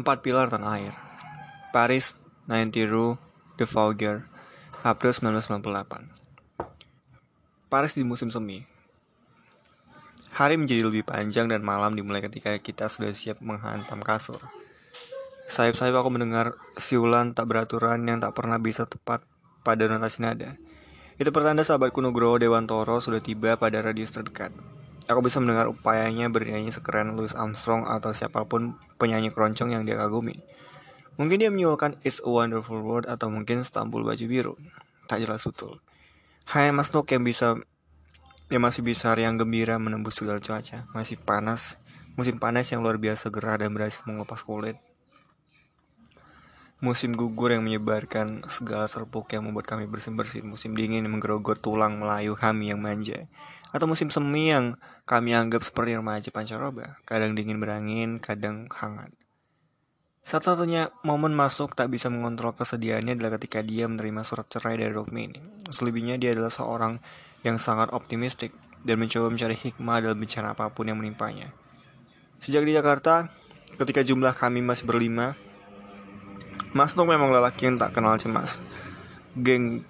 Empat pilar tanah air. Paris, 90 Rue de Vaugir, April 1998. Paris di musim semi. Hari menjadi lebih panjang dan malam dimulai ketika kita sudah siap menghantam kasur. Sayap-sayap aku mendengar siulan tak beraturan yang tak pernah bisa tepat pada notasi nada. Itu pertanda sahabatku Nugroho Dewantoro sudah tiba pada radius terdekat. Aku bisa mendengar upayanya bernyanyi sekeren Louis Armstrong atau siapa pun penyanyi keroncong yang dia kagumi. Mungkin dia menyuarakan It's a Wonderful World atau mungkin Stambul Baju Biru. Tak jelas betul. Hai Mas Nuk yang bisa yang masih bisa yang gembira menembus segala cuaca. Masih panas, musim panas yang luar biasa gerah dan berhasil mengelupas kulit. Musim gugur yang menyebarkan segala serpuk yang membuat kami bersin-bersin. Musim dingin yang menggerogor tulang Melayu kami yang manja. Atau musim semi yang kami anggap seperti remaja pancaroba. Kadang dingin berangin, kadang hangat. Satu-satunya momen masuk tak bisa mengontrol kesedihannya adalah ketika dia menerima surat cerai dari Rukmini. Selebihnya dia adalah seorang yang sangat optimistik dan mencoba mencari hikmah dalam bencana apa pun yang menimpanya. Sejak di Jakarta, ketika jumlah kami masih berlima, Mas Nuk memang lelaki yang tak kenal cemas. Geng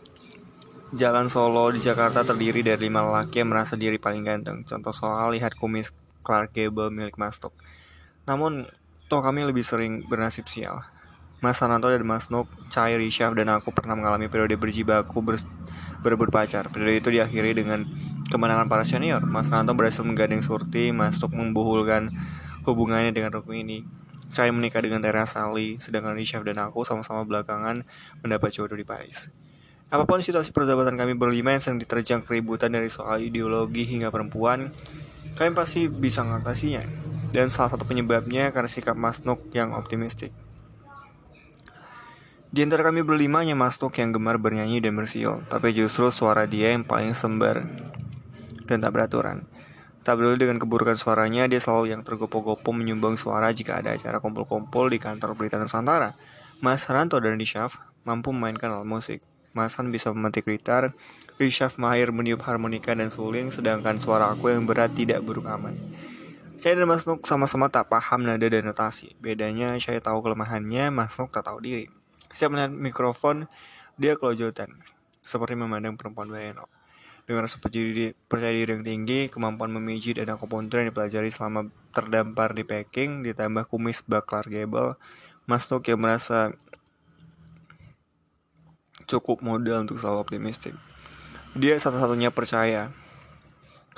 Jalan Solo di Jakarta terdiri dari lima lelaki yang merasa diri paling ganteng. Contoh soal lihat kumis Clark Gable milik Mas Nuk. Namun, toh kami lebih sering bernasib sial. Mas Sananto dan Mas Nuk, Chai Rishaf dan aku pernah mengalami periode berjibaku ber berebut pacar. Periode itu diakhiri dengan kemenangan para senior. Mas Sananto berhasil menggandeng Surti, Mas Nuk membuhulkan hubungannya dengan Rukmini. Saya menikah dengan Tera Sali, sedangkan Rishaf dan aku sama-sama belakangan mendapat jodoh di Paris. Apa pun situasi persahabatan kami berlima yang sedang diterjang keributan dari soal ideologi hingga perempuan, kami pasti bisa mengatasinya. Dan salah satu penyebabnya karena sikap Mas Nuk yang optimistik. Di antara kami berlima hanya Mas Nuk yang gemar bernyanyi dan bersiul, tapi justru suara dia yang paling sembar dan tak beraturan. Tak peduli dengan keburukan suaranya, dia selalu yang tergopoh-gopoh menyumbang suara jika ada acara kumpul-kumpul di kantor berita Nusantara. Mas Ranto dan Rishaf mampu memainkan alat musik. Mas Han bisa memetik gitar, Rishaf mahir meniup harmonika dan suling, sedangkan suara aku yang berat tidak buruk aman. Saya dan Mas Nuk sama-sama tak paham nada dan notasi. Bedanya saya tahu kelemahannya, Mas Nuk tak tahu diri. Setiap melihat mikrofon, dia kelojotan, seperti memandang perempuan Bayano. Dengan rasa percaya diri yang tinggi, kemampuan memijit dan akupuntur yang dipelajari selama terdampar di Peking, ditambah kumis baklar gebel, Masuk yang merasa cukup modal untuk selalu optimistik. Dia satu-satunya percaya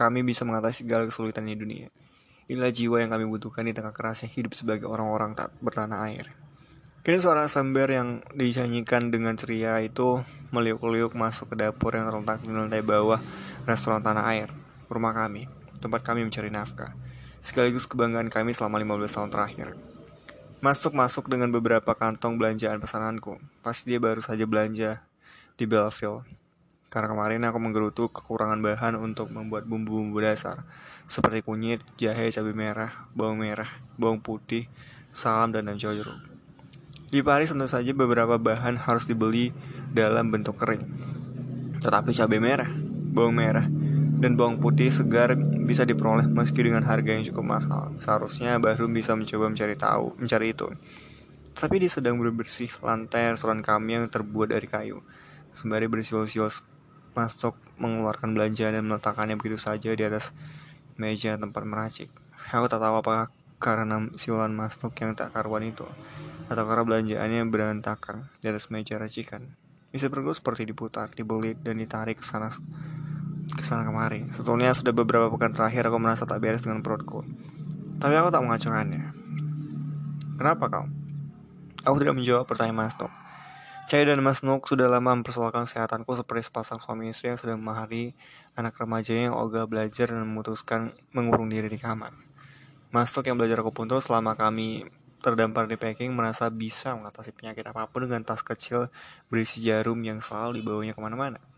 kami bisa mengatasi segala kesulitan di dunia. Inilah jiwa yang kami butuhkan di tengah kerasnya hidup sebagai orang-orang tak bertanah air. Kini suara sambar yang dinyanyikan dengan ceria itu meliuk-liuk masuk ke dapur yang terletak di lantai bawah restoran Tanah Air, rumah kami, tempat kami mencari nafkah, sekaligus kebanggaan kami selama 15 tahun terakhir. Masuk-masuk dengan beberapa kantong belanjaan pesananku, pas dia baru saja belanja di Belleville. Karena kemarin aku menggerutu kekurangan bahan untuk membuat bumbu-bumbu dasar, seperti kunyit, jahe, cabai merah, bawang merah, bawang putih, salam, dan daun jeruk. Di Paris tentu saja beberapa bahan harus dibeli dalam bentuk kering. Tetapi cabai merah, bawang merah, dan bawang putih segar bisa diperoleh meski dengan harga yang cukup mahal. Seharusnya baru bisa mencoba mencari tahu, mencari itu. Tapi dia sedang berbersih lantai restoran kami yang terbuat dari kayu. Sembari bersiul-siul masuk mengeluarkan belanjaan dan meletakkannya begitu saja di atas meja tempat meracik. Aku tak tahu apakah karena siulan masuk yang tak karuan itu atau karena belanjaannya berantakan di atas meja racikan. Isi perutku seperti diputar, dibelit, dan ditarik ke sana ke sana kemari. Sebetulnya sudah beberapa pekan terakhir aku merasa tak beres dengan perutku. Tapi aku tak mengacaukannya. Kenapa kau? Aku tidak menjawab pertanyaan Mas Nuk. Cahaya dan Mas Nuk sudah lama mempersoalkan kesehatanku seperti sepasang suami istri yang sedang memahari anak remaja yang ogah belajar dan memutuskan mengurung diri di kamar. Mas Nuk yang belajar akupuntur selama kami terdampar di Peking merasa bisa mengatasi penyakit apa pun dengan tas kecil berisi jarum yang selalu dibawanya ke mana-mana.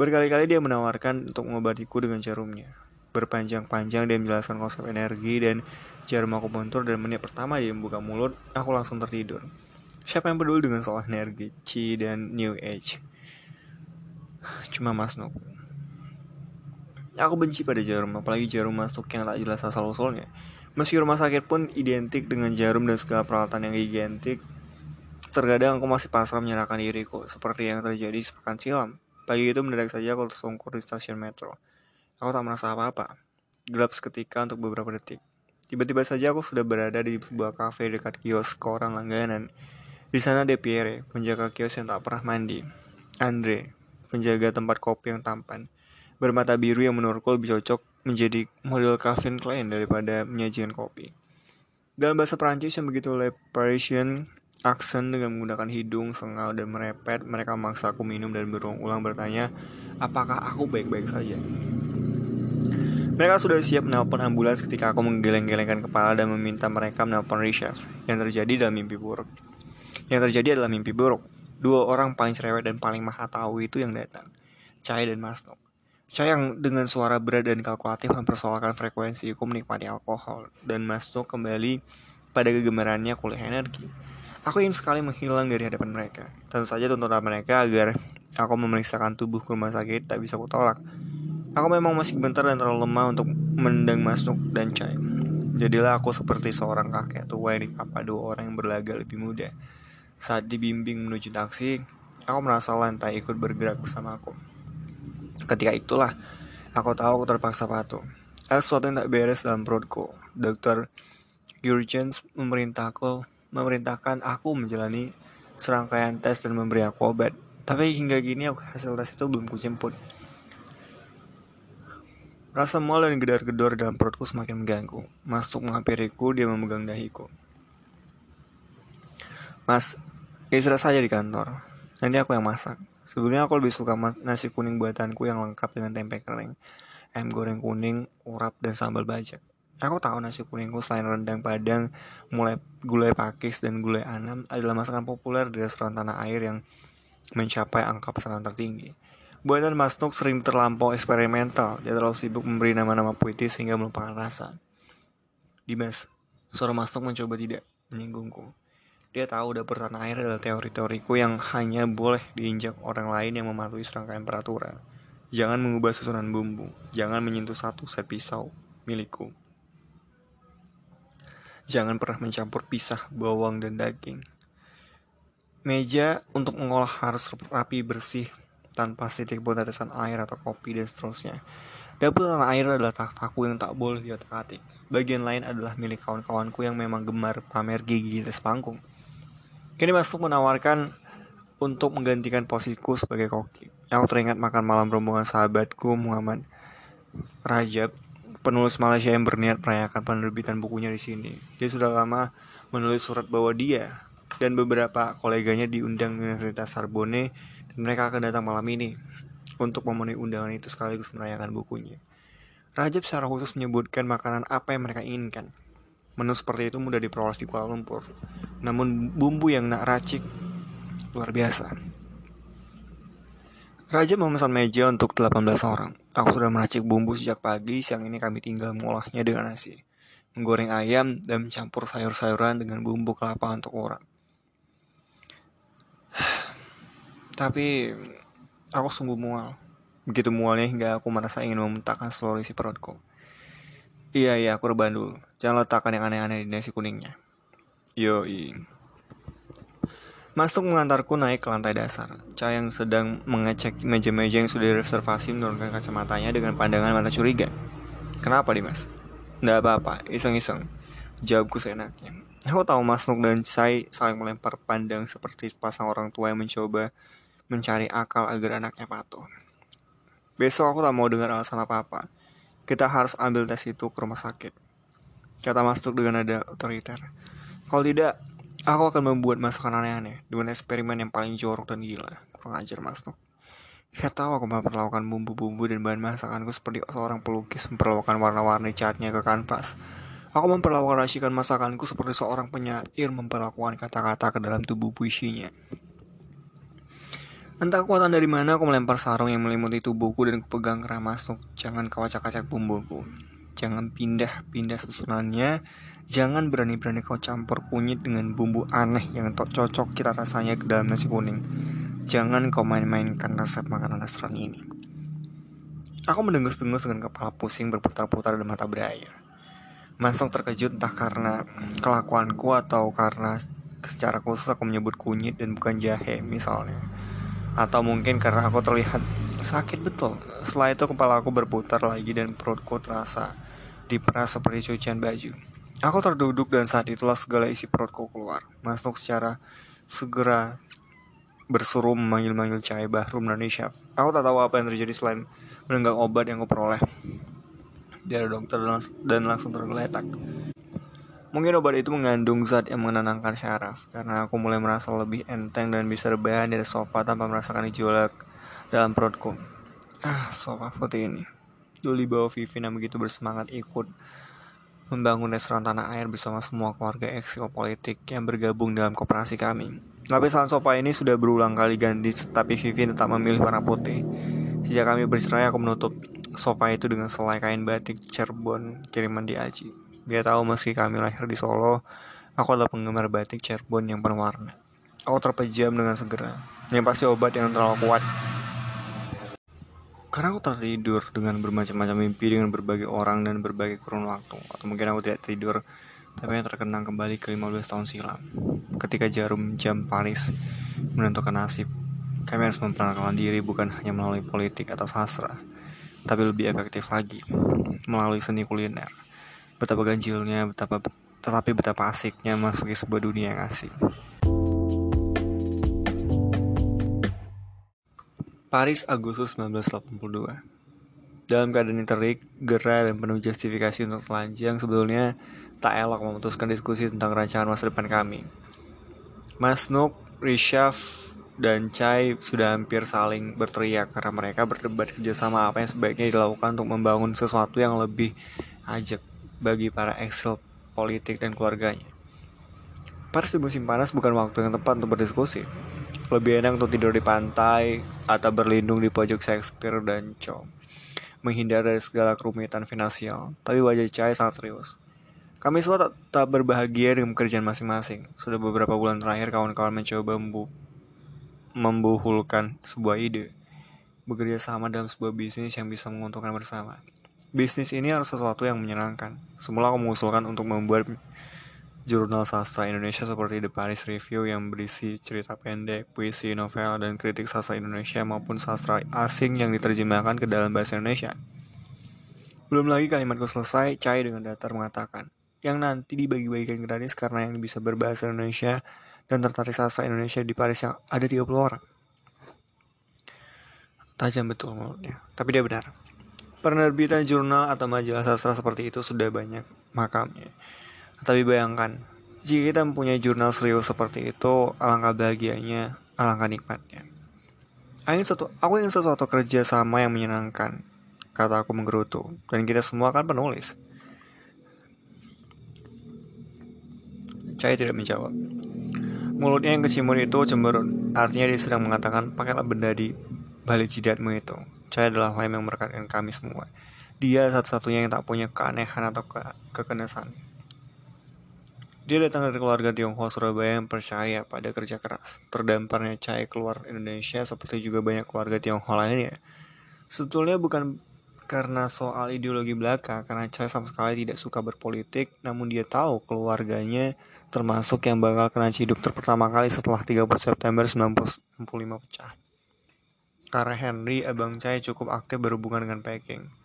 Berkali-kali dia menawarkan untuk mengobatiku dengan jarumnya. Berpanjang-panjang dia menjelaskan konsep energi dan jarum akupuntur dan menit pertama dia membuka mulut, aku langsung tertidur. Siapa yang peduli dengan soal energi, Chi dan New Age? Cuma Mas Nuk. Aku benci pada jarum, apalagi jarum masuk yang tak jelas asal-usulnya. Meski rumah sakit pun identik dengan jarum dan segala peralatan yang identik, terkadang aku masih pasrah menyerahkan diriku, seperti yang terjadi sepekan silam. Pagi itu mendadak saja aku tersungkur di stasiun metro. Aku tak merasa apa-apa. Gelap seketika untuk beberapa detik. Tiba-tiba saja aku sudah berada di sebuah kafe dekat kios koran langganan. Di sana ada Pierre, penjaga kios yang tak pernah mandi. Andre, penjaga tempat kopi yang tampan. Bermata biru yang menurutku lebih cocok menjadi model Calvin Klein daripada menyajikan kopi. Dalam bahasa Perancis yang begitu le Parisian accent dengan menggunakan hidung, sengau, dan merepet, mereka memaksa aku minum dan berulang-ulang bertanya, apakah aku baik-baik saja. Mereka sudah siap menelpon ambulans ketika aku menggeleng-gelengkan kepala dan meminta mereka menelpon Richard. Yang terjadi adalah mimpi buruk. Yang terjadi adalah mimpi buruk. Dua orang paling cerewet dan paling maha tahu itu yang datang. Cahaya dan Masnok. Saya yang dengan suara berat dan kalkulatif mempersoalkan frekuensiku menikmati alkohol dan masuk kembali pada kegemarannya kuliah energi. Aku ingin sekali menghilang dari hadapan mereka. Tentu saja tuntutan mereka agar aku memeriksakan tubuh ke rumah sakit tak bisa kutolak. Aku memang masih bentar dan terlalu lemah untuk mendeng masuk dan cair. Jadilah aku seperti seorang kakek tua yang dikapa dua orang yang berlaga lebih muda. Saat dibimbing menuju taksi, aku merasa lantai ikut bergerak bersama aku. Ketika itulah, aku tahu aku terpaksa patuh. Ada sesuatu yang tak beres dalam perutku. Dokter Urgence memerintahku, memerintahkan aku menjalani serangkaian tes dan memberi aku obat. Tapi hingga aku hasil tes itu belum kujemput. Rasa mual dan gedar-gedor dalam perutku semakin mengganggu. Masuk menghampiriku, dia memegang dahiku. Mas, istirahat saja di kantor. Nanti aku yang masak. Sebelumnya aku lebih suka nasi kuning buatanku yang lengkap dengan tempe kering, ayam goreng kuning, urap, dan sambal bajak. Aku tahu nasi kuningku selain rendang padang, mulai gulai pakis dan gulai anam adalah masakan populer di restoran tanah air yang mencapai angka pesanan tertinggi. Buatan Mas Nuk sering terlampau eksperimental, dia terlalu sibuk memberi nama-nama puitis sehingga melupakan rasa. Dimas, suara Mas Nuk mencoba tidak menyinggungku. Dia tahu dapur tanah air adalah teori-teoriku yang hanya boleh diinjak orang lain yang mematuhi serangkaian peraturan. Jangan mengubah susunan bumbu. Jangan menyentuh satu set pisau milikku. Jangan pernah mencampur pisah bawang dan daging. Meja untuk mengolah harus rapi bersih tanpa sedikit pun tetesan air atau kopi dan seterusnya. Dapur tanah air adalah takhtaku yang tak boleh diotak-atik. Bagian lain adalah milik kawan-kawanku yang memang gemar pamer gigi di panggung. Kini Masuk menawarkan untuk menggantikan posisiku sebagai koki. Aku teringat makan malam rombongan sahabatku Muhammad Rajab, penulis Malaysia yang berniat merayakan penerbitan bukunya di sini. Dia sudah lama menulis surat bahwa dia dan beberapa koleganya diundang Universitas Sarbonne dan mereka akan datang malam ini untuk memenuhi undangan itu sekaligus merayakan bukunya. Rajab secara khusus menyebutkan makanan apa yang mereka inginkan. Menu seperti itu mudah diperoleh di Kuala Lumpur. Namun bumbu yang nak racik luar biasa. Raja memesan meja untuk 18 orang. Aku sudah meracik bumbu sejak pagi, siang ini kami tinggal mengolahnya dengan nasi. Menggoreng ayam dan mencampur sayur-sayuran dengan bumbu kelapa untuk orang. Tapi aku sungguh mual. Begitu mualnya hingga aku merasa ingin memuntahkan seluruh isi perutku. Iya iya aku rebahan dulu Jangan letakkan yang aneh-aneh di nasi kuningnya Yoi Masuk mengantarku naik ke lantai dasar Cah yang sedang mengecek meja-meja yang sudah direservasi menurunkan kacamatanya dengan pandangan mata curiga Kenapa Dimas? Nggak apa-apa, iseng-iseng Jawabku seenaknya Aku tahu Mas Nuk dan saya saling melempar pandang seperti pasang orang tua yang mencoba mencari akal agar anaknya patuh. Besok aku tak mau dengar alasan apa-apa kita harus ambil tes itu ke rumah sakit. Kata Masuk dengan nada otoriter. Kalau tidak, aku akan membuat masakan aneh-aneh dengan eksperimen yang paling jorok dan gila. Kurang ajar Masuk. Dia tahu aku memperlakukan bumbu-bumbu dan bahan masakanku seperti seorang pelukis memperlakukan warna-warni catnya ke kanvas. Aku memperlakukan racikan masakanku seperti seorang penyair memperlakukan kata-kata ke dalam tubuh puisinya. Entah kekuatan dari mana aku melempar sarung yang melimuti tubuhku dan kupegang keras masuk. Jangan kau acak-acak bumbuku. Jangan pindah-pindah susunannya. Jangan berani-berani kau campur kunyit dengan bumbu aneh yang tak cocok kita rasanya ke dalam nasi kuning. Jangan kau main-mainkan resep makanan restoran ini. Aku mendengus-dengus dengan kepala pusing berputar-putar dan mata berair. Masuk terkejut entah karena kelakuanku atau karena secara khusus aku menyebut kunyit dan bukan jahe misalnya. Atau mungkin karena aku terlihat sakit betul. Setelah itu kepala aku berputar lagi dan perutku terasa diperas seperti cucian baju. Aku terduduk dan saat itulah segala isi perutku keluar. Masuk secara segera bersuruh memanggil-manggil Cahaya Bahrum dan Isyaf. Aku tak tahu apa yang terjadi selain menenggak obat yang aku peroleh dari dokter dan langsung tergeletak. Mungkin obat itu mengandung zat yang menenangkan syaraf, karena aku mulai merasa lebih enteng dan bisa rebahan dari sofa tanpa merasakan gejolak dalam perutku. Ah, sofa putih ini. Dulu dibawa Vivin yang begitu bersemangat ikut membangun restoran tanah air bersama semua keluarga eksil politik yang bergabung dalam koperasi kami. Lapisan sofa ini sudah berulang kali ganti, tapi Vivin tetap memilih warna putih. Sejak kami bercerai, aku menutup sofa itu dengan selai kain batik Cirebon kiriman di Aji. Dia tahu meski kami lahir di Solo, aku adalah penggemar batik Cirebon yang berwarna. Aku terpejam dengan segera. Yang pasti obat yang terlalu kuat. Karena aku tertidur dengan bermacam-macam mimpi dengan berbagai orang dan berbagai kurun waktu. Atau mungkin aku tidak tidur, tapi yang terkenang kembali ke 15 tahun silam. Ketika jarum jam Paris menentukan nasib, kami harus memperkenalkan diri bukan hanya melalui politik atau sastra, tapi lebih efektif lagi melalui seni kuliner. Betapa ganjilnya, betapa tetapi betapa asiknya masuki sebuah dunia yang asing. Paris Agustus 1982 Dalam keadaan yang terik, gerah, dan penuh justifikasi untuk telanjang sebetulnya tak elok memutuskan diskusi tentang rancangan masa depan kami. Mas Nuk, Rishaf, dan Chai sudah hampir saling berteriak karena mereka berdebat kerjasama apa yang sebaiknya dilakukan untuk membangun sesuatu yang lebih ajak bagi para eksil politik dan keluarganya. Pers di musim panas bukan waktu yang tepat untuk berdiskusi. Lebih enak untuk tidur di pantai atau berlindung di pojok Shakespeare dan Cho. Menghindar dari segala kerumitan finansial, tapi wajah Chai sangat serius. Kami semua tak, tak berbahagia dengan pekerjaan masing-masing. Sudah beberapa bulan terakhir kawan-kawan mencoba membuhulkan sebuah ide, bekerja sama dalam sebuah bisnis yang bisa menguntungkan bersama. Bisnis ini harus sesuatu yang menyenangkan. Semula aku mengusulkan untuk membuat jurnal sastra Indonesia seperti The Paris Review yang berisi cerita pendek, puisi, novel, dan kritik sastra Indonesia maupun sastra asing yang diterjemahkan ke dalam bahasa Indonesia. Belum lagi kalimatku selesai, Cai dengan datar mengatakan, yang nanti dibagi-bagikan gratis karena yang bisa berbahasa Indonesia dan tertarik sastra Indonesia di Paris yang ada 30 orang. Tajam betul mulutnya, tapi dia benar. Penerbitan jurnal atau majalah sastra seperti itu sudah banyak makamnya. Tapi bayangkan, jika kita mempunyai jurnal serius seperti itu, alangkah bahagianya, alangkah nikmatnya. Aku ingin, sesuatu, aku ingin sesuatu kerja sama yang menyenangkan, kata aku menggerutu, dan kita semua kan penulis. Cahaya tidak menjawab. Mulutnya yang kecimun itu cemberut. Artinya dia sedang mengatakan, pakailah benda di balik jidatmu itu. Saya adalah lem yang merekatkan kami semua. Dia satu-satunya yang tak punya keanehan atau ke kekenesan. Dia datang dari keluarga Tionghoa Surabaya yang percaya pada kerja keras. Terdamparnya cahaya keluar Indonesia seperti juga banyak keluarga Tionghoa lainnya. Sebetulnya bukan karena soal ideologi belaka, karena Chai sama sekali tidak suka berpolitik, namun dia tahu keluarganya termasuk yang bakal kena ciduk terpertama kali setelah 30 September 1965 pecah. Karena Henry, abang Chai cukup aktif berhubungan dengan Peking.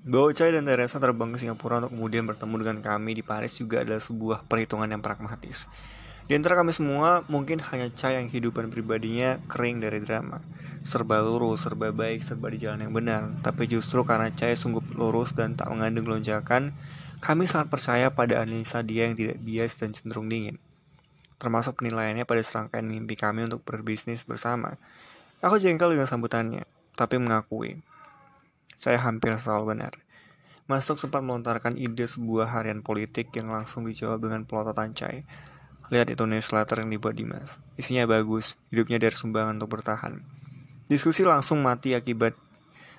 Bao Chai dan Teresa terbang ke Singapura untuk kemudian bertemu dengan kami di Paris juga adalah sebuah perhitungan yang pragmatis. Di antara kami semua, mungkin hanya Chai yang kehidupan pribadinya kering dari drama. Serba lurus, serba baik, serba di jalan yang benar. Tapi justru karena Chai sungguh lurus dan tak mengandung lonjakan, kami sangat percaya pada analisa dia yang tidak bias dan cenderung dingin. Termasuk penilaiannya pada serangkaian mimpi kami untuk berbisnis bersama. Aku jengkel dengan sambutannya, tapi mengakui. Saya hampir selalu benar. Masuk sempat melontarkan ide sebuah harian politik yang langsung dijawab dengan pelototan cai. Lihat itu newsletter yang dibuat Dimas. Isinya bagus, hidupnya dari sumbangan untuk bertahan. Diskusi langsung mati akibat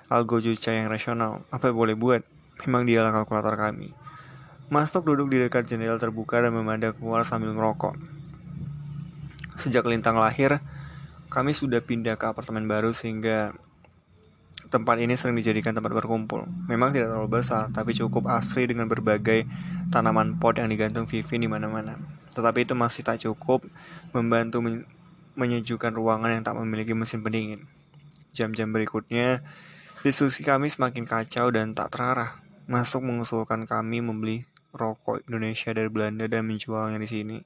algo Juca yang rasional. Apa yang boleh buat? Memang dialah kalkulator kami. Mastok duduk di dekat jendela terbuka dan memandang keluar sambil merokok. Sejak Lintang lahir, kami sudah pindah ke apartemen baru sehingga Tempat ini sering dijadikan tempat berkumpul. Memang tidak terlalu besar, tapi cukup asri dengan berbagai tanaman pot yang digantung Vivin di mana-mana. Tetapi itu masih tak cukup membantu men menyejukkan ruangan yang tak memiliki mesin pendingin. Jam-jam berikutnya, diskusi kami semakin kacau dan tak terarah. Masuk mengusulkan kami membeli rokok Indonesia dari Belanda dan menjualnya di sini.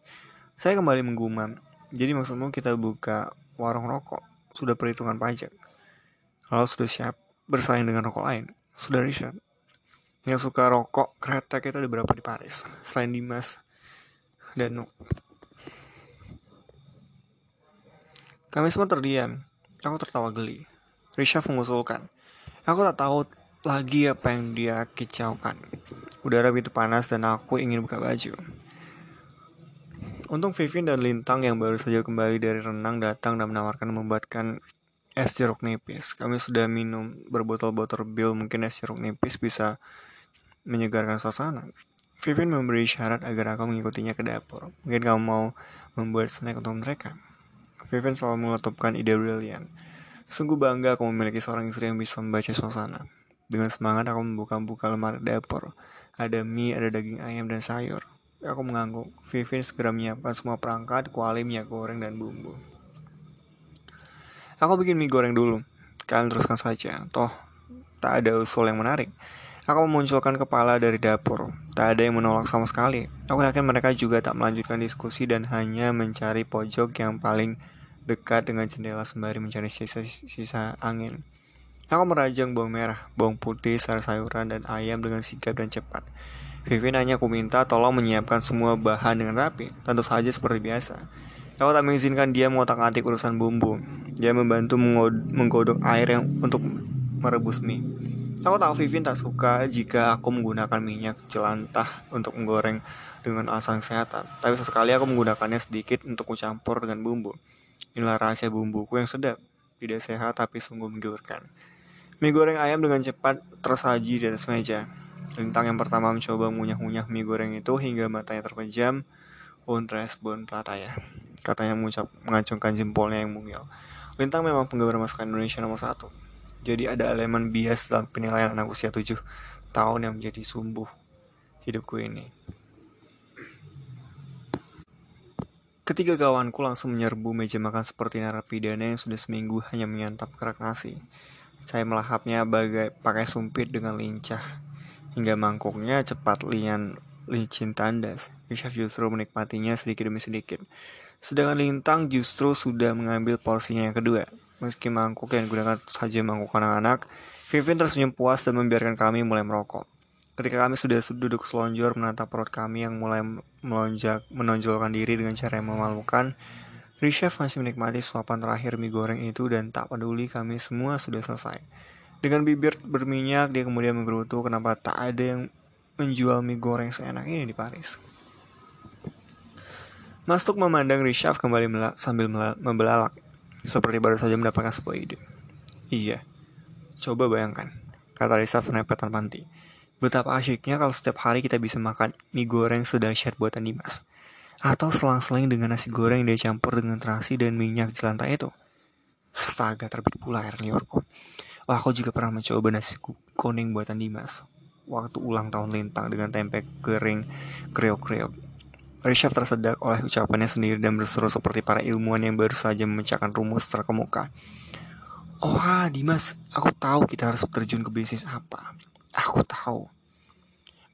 Saya kembali menggumam. Jadi maksudmu kita buka warung rokok? Sudah perhitungan pajak. Kalau sudah siap bersaing dengan rokok lain, sudah riset. Yang suka rokok kretek itu ada berapa di Paris? Selain Dimas dan Nuk. Kami semua terdiam. Aku tertawa geli. Risha mengusulkan. Aku tak tahu lagi apa yang dia kicaukan. Udara begitu panas dan aku ingin buka baju. Untung Vivin dan Lintang yang baru saja kembali dari renang datang dan menawarkan membuatkan es jeruk nipis. Kami sudah minum berbotol-botol bil, mungkin es jeruk nipis bisa menyegarkan suasana. Vivin memberi syarat agar aku mengikutinya ke dapur. Mungkin kamu mau membuat snack untuk mereka. Vivin selalu meletupkan ide brilian. Sungguh bangga aku memiliki seorang istri yang bisa membaca suasana. Dengan semangat aku membuka-buka lemari dapur. Ada mie, ada daging ayam dan sayur. Aku mengangguk. Vivin segera menyiapkan semua perangkat, kuali minyak goreng dan bumbu. Aku bikin mie goreng dulu. Kalian teruskan saja. Toh, tak ada usul yang menarik. Aku memunculkan kepala dari dapur. Tak ada yang menolak sama sekali. Aku yakin mereka juga tak melanjutkan diskusi dan hanya mencari pojok yang paling dekat dengan jendela sembari mencari sisa-sisa angin. Aku merajang bawang merah, bawang putih, sayur-sayuran, dan ayam dengan sigap dan cepat. Vivin hanya aku minta tolong menyiapkan semua bahan dengan rapi, tentu saja seperti biasa. Aku tak mengizinkan dia mengotak-atik urusan bumbu. Dia membantu menggodok air yang untuk merebus mie. Aku tahu Vivin tak suka jika aku menggunakan minyak jelantah untuk menggoreng dengan alasan kesehatan. Tapi sesekali aku menggunakannya sedikit untuk mencampur dengan bumbu. Inilah rahasia bumbuku yang sedap. Tidak sehat tapi sungguh menggiurkan. Mie goreng ayam dengan cepat tersaji di atas meja. Lintang yang pertama mencoba mengunyah-unyah mie goreng itu hingga matanya terpejam. Untres bon katanya mengucap mengacungkan jempolnya yang mungil. Lintang memang penggemar masakan Indonesia nomor satu. Jadi ada elemen bias dalam penilaian anak usia 7 tahun yang menjadi sumbuh hidupku ini. Ketiga kawanku langsung menyerbu meja makan seperti narapidana yang sudah seminggu hanya menyantap kerak nasi. Saya melahapnya bagai pakai sumpit dengan lincah. Hingga mangkuknya cepat lian licin tandas. Yusuf justru menikmatinya sedikit demi sedikit. Sedangkan Lintang justru sudah mengambil porsinya yang kedua. Meski mangkuk yang digunakan saja mangkuk anak-anak, Vivin tersenyum puas dan membiarkan kami mulai merokok. Ketika kami sudah duduk selonjor menatap perut kami yang mulai melonjak, menonjolkan diri dengan cara yang memalukan, Rishev masih menikmati suapan terakhir mie goreng itu dan tak peduli kami semua sudah selesai. Dengan bibir berminyak, dia kemudian menggerutu kenapa tak ada yang menjual mie goreng seenak ini di Paris. Mastuk memandang Rishav kembali melak, sambil membelalak, seperti baru saja mendapatkan sebuah ide. Iya, coba bayangkan, kata Rishav menepetan panti. Betapa asyiknya kalau setiap hari kita bisa makan mie goreng sedahsyat buatan Dimas. Atau selang-seling dengan nasi goreng yang dia campur dengan terasi dan minyak jelantah itu. Astaga, terbit pula air liurku. Wah, aku juga pernah mencoba nasi kuning buatan Dimas. Waktu ulang tahun lintang dengan tempe kering kreok-kreok Rishav tersedak oleh ucapannya sendiri dan berseru seperti para ilmuwan yang baru saja memecahkan rumus terkemuka. Oh, Dimas, aku tahu kita harus terjun ke bisnis apa. Aku tahu.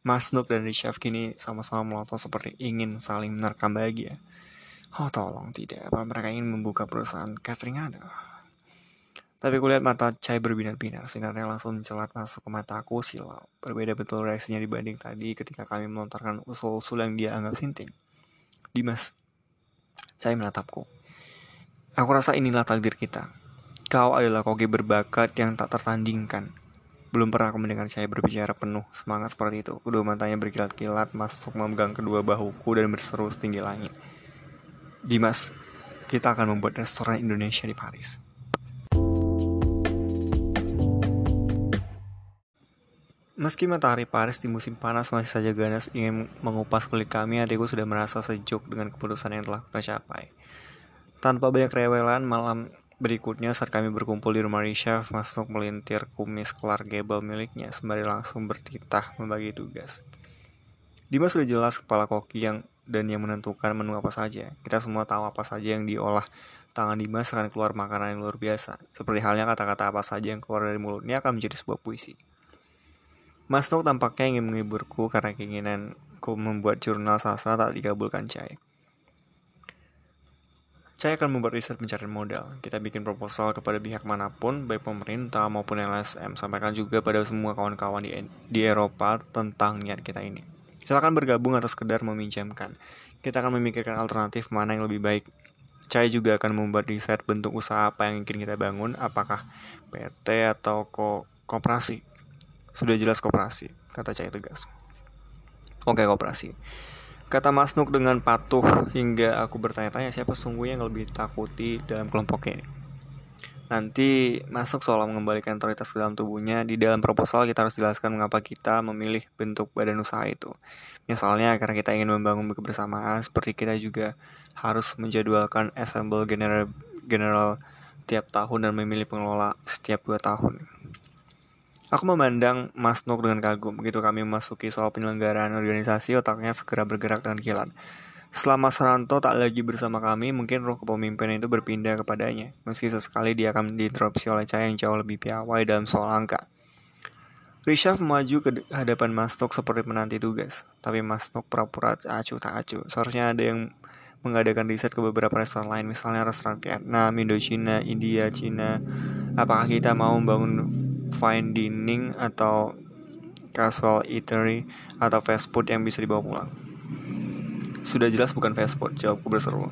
Mas Noob dan Rishav kini sama-sama melotot seperti ingin saling menerkam bahagia. Oh, tolong tidak. Apa mereka ingin membuka perusahaan catering ada? Tapi kulihat mata Chai berbinar-binar, sinarnya langsung mencelat masuk ke mataku silau. Berbeda betul reaksinya dibanding tadi ketika kami melontarkan usul-usul yang dia anggap sinting. Dimas, saya menatapku. Aku rasa inilah takdir kita. Kau adalah koki berbakat yang tak tertandingkan. Belum pernah aku mendengar saya berbicara penuh semangat seperti itu. Kedua matanya berkilat-kilat masuk memegang kedua bahuku dan berseru setinggi langit. Dimas, kita akan membuat restoran Indonesia di Paris. Meski matahari Paris di musim panas masih saja ganas ingin mengupas kulit kami, hatiku sudah merasa sejuk dengan keputusan yang telah kita capai. Tanpa banyak rewelan, malam Berikutnya saat kami berkumpul di rumah Risha, Masnuk melintir kumis kelar gebel miliknya sembari langsung bertitah membagi tugas. Dimas sudah jelas kepala koki yang dan yang menentukan menu apa saja. Kita semua tahu apa saja yang diolah tangan Dimas akan keluar makanan yang luar biasa. Seperti halnya kata-kata apa saja yang keluar dari mulutnya akan menjadi sebuah puisi. Mas Nuk tampaknya ingin menghiburku karena keinginanku membuat jurnal sastra tak dikabulkan Cai. Saya akan membuat riset pencarian modal. Kita bikin proposal kepada pihak mana pun, baik pemerintah maupun LSM. Sampaikan juga pada semua kawan-kawan di, di Eropa tentang niat kita ini. Silakan bergabung atau sekedar meminjamkan. Kita akan memikirkan alternatif mana yang lebih baik. Saya juga akan membuat riset bentuk usaha apa yang ingin kita bangun, apakah PT atau ko kooperasi. Sudah jelas kooperasi, kata Cai tegas. Oke, kooperasi. Kata Mas Nuk dengan patuh hingga aku bertanya-tanya siapa sungguhnya yang lebih takuti dalam kelompok ini. Nanti masuk soal mengembalikan otoritas ke dalam tubuhnya. Di dalam proposal kita harus jelaskan mengapa kita memilih bentuk badan usaha itu. Misalnya karena kita ingin membangun kebersamaan, seperti kita juga harus menjadwalkan assemble general, general tiap tahun dan memilih pengelola setiap dua tahun. Aku memandang Mas Nuk dengan kagum. Begitu kami memasuki soal penyelenggaraan organisasi, otaknya segera bergerak dengan kilat. Selama Saranto tak lagi bersama kami, mungkin roh kepemimpinan itu berpindah kepadanya. Meski sesekali dia akan diinterupsi oleh Cahaya yang jauh lebih piawai dalam soal angka. Rishaf maju ke hadapan Mas Nuk seperti menanti tugas. Tapi Mas Nuk pura-pura acuh tak acuh. Seharusnya ada yang mengadakan riset ke beberapa restoran lain, misalnya restoran Vietnam, Indochina, India, Cina. Apakah kita mau membangun fine dining atau casual eatery atau fast food yang bisa dibawa pulang. Sudah jelas bukan fast food, jawabku berseru.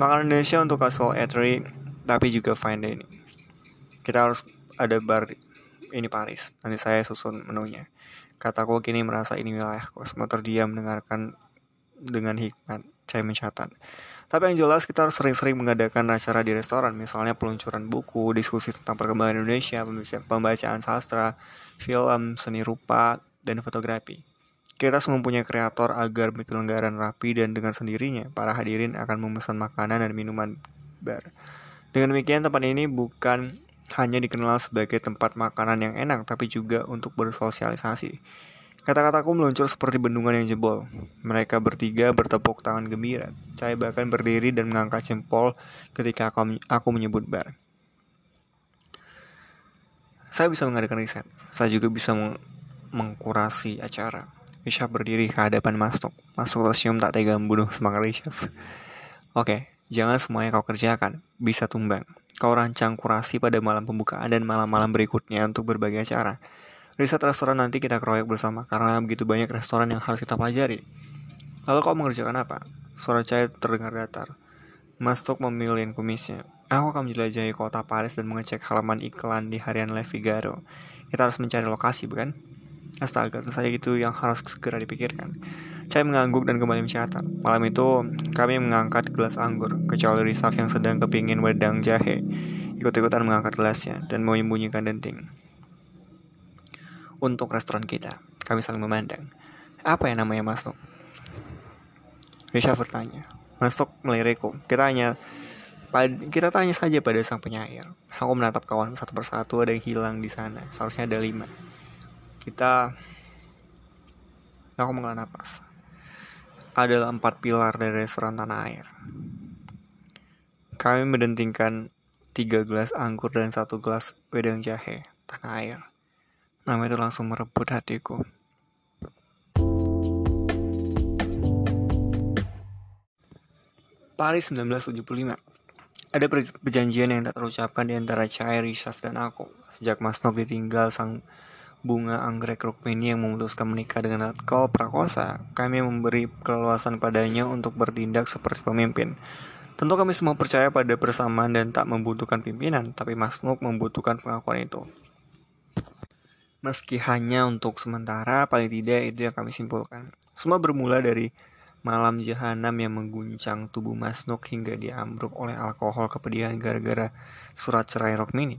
Makanan Indonesia untuk casual eatery, tapi juga fine dining. Kita harus ada bar ini Paris, nanti saya susun menunya. Kataku kini merasa ini wilayahku, semua terdiam mendengarkan dengan hikmat. Saya mencatat. Tapi yang jelas kita harus sering-sering mengadakan acara di restoran, misalnya peluncuran buku, diskusi tentang perkembangan Indonesia, pembacaan sastra, film, seni rupa, dan fotografi. Kita harus mempunyai kreator agar penyelenggaraan rapi dan dengan sendirinya para hadirin akan memesan makanan dan minuman bar. Dengan demikian tempat ini bukan hanya dikenal sebagai tempat makanan yang enak, tapi juga untuk bersosialisasi. Kata-kataku meluncur seperti bendungan yang jebol. Mereka bertiga bertepuk tangan gembira. Saya bahkan berdiri dan mengangkat jempol ketika aku, aku menyebut bar. Saya bisa mengadakan riset. Saya juga bisa meng mengkurasi acara. Risha berdiri ke hadapan Masuk. Masuk tersenyum tak tega membunuh semangat Risha. Oke, jangan semuanya kau kerjakan. Bisa tumbang. Kau rancang kurasi pada malam pembukaan dan malam-malam berikutnya untuk berbagai acara. Riset restoran nanti kita keroyok bersama karena begitu banyak restoran yang harus kita pelajari. Lalu kau mengerjakan apa? Suara Cahaya terdengar datar. Mastuk memilih kumisnya. Aku akan menjelajahi kota Paris dan mengecek halaman iklan di harian Le Figaro. Kita harus mencari lokasi, bukan? Astaga, tentu saja itu yang harus segera dipikirkan. Cahaya mengangguk dan kembali mencatat. Malam itu, kami mengangkat gelas anggur, kecuali Risaf yang sedang kepingin wedang jahe. Ikut-ikutan mengangkat gelasnya dan menyembunyikan denting untuk restoran kita. Kami saling memandang. Apa yang namanya Mas Nuk? Risha bertanya. Mas Nuk melirikku. Kita hanya kita tanya saja pada sang penyair. Aku menatap kawan satu persatu ada yang hilang di sana. Seharusnya ada lima. Kita Aku menghela napas. Adalah empat pilar dari restoran tanah air. Kami mendentingkan tiga gelas anggur dan satu gelas wedang jahe tanah air. Nama itu langsung merebut hatiku. Paris 1975 Ada perjanjian yang tak terucapkan di antara Chai, Rishaf, dan aku. Sejak Mas Nok ditinggal sang bunga anggrek Rukmini yang memutuskan menikah dengan Atkal Prakosa, kami memberi keleluasan padanya untuk bertindak seperti pemimpin. Tentu kami semua percaya pada persamaan dan tak membutuhkan pimpinan, tapi Mas Nuk membutuhkan pengakuan itu. Meski hanya untuk sementara, paling tidak itu yang kami simpulkan. Semua bermula dari malam jahanam yang mengguncang tubuh Masnuk hingga diambruk oleh alkohol kepedihan gara-gara surat cerai Rokmini.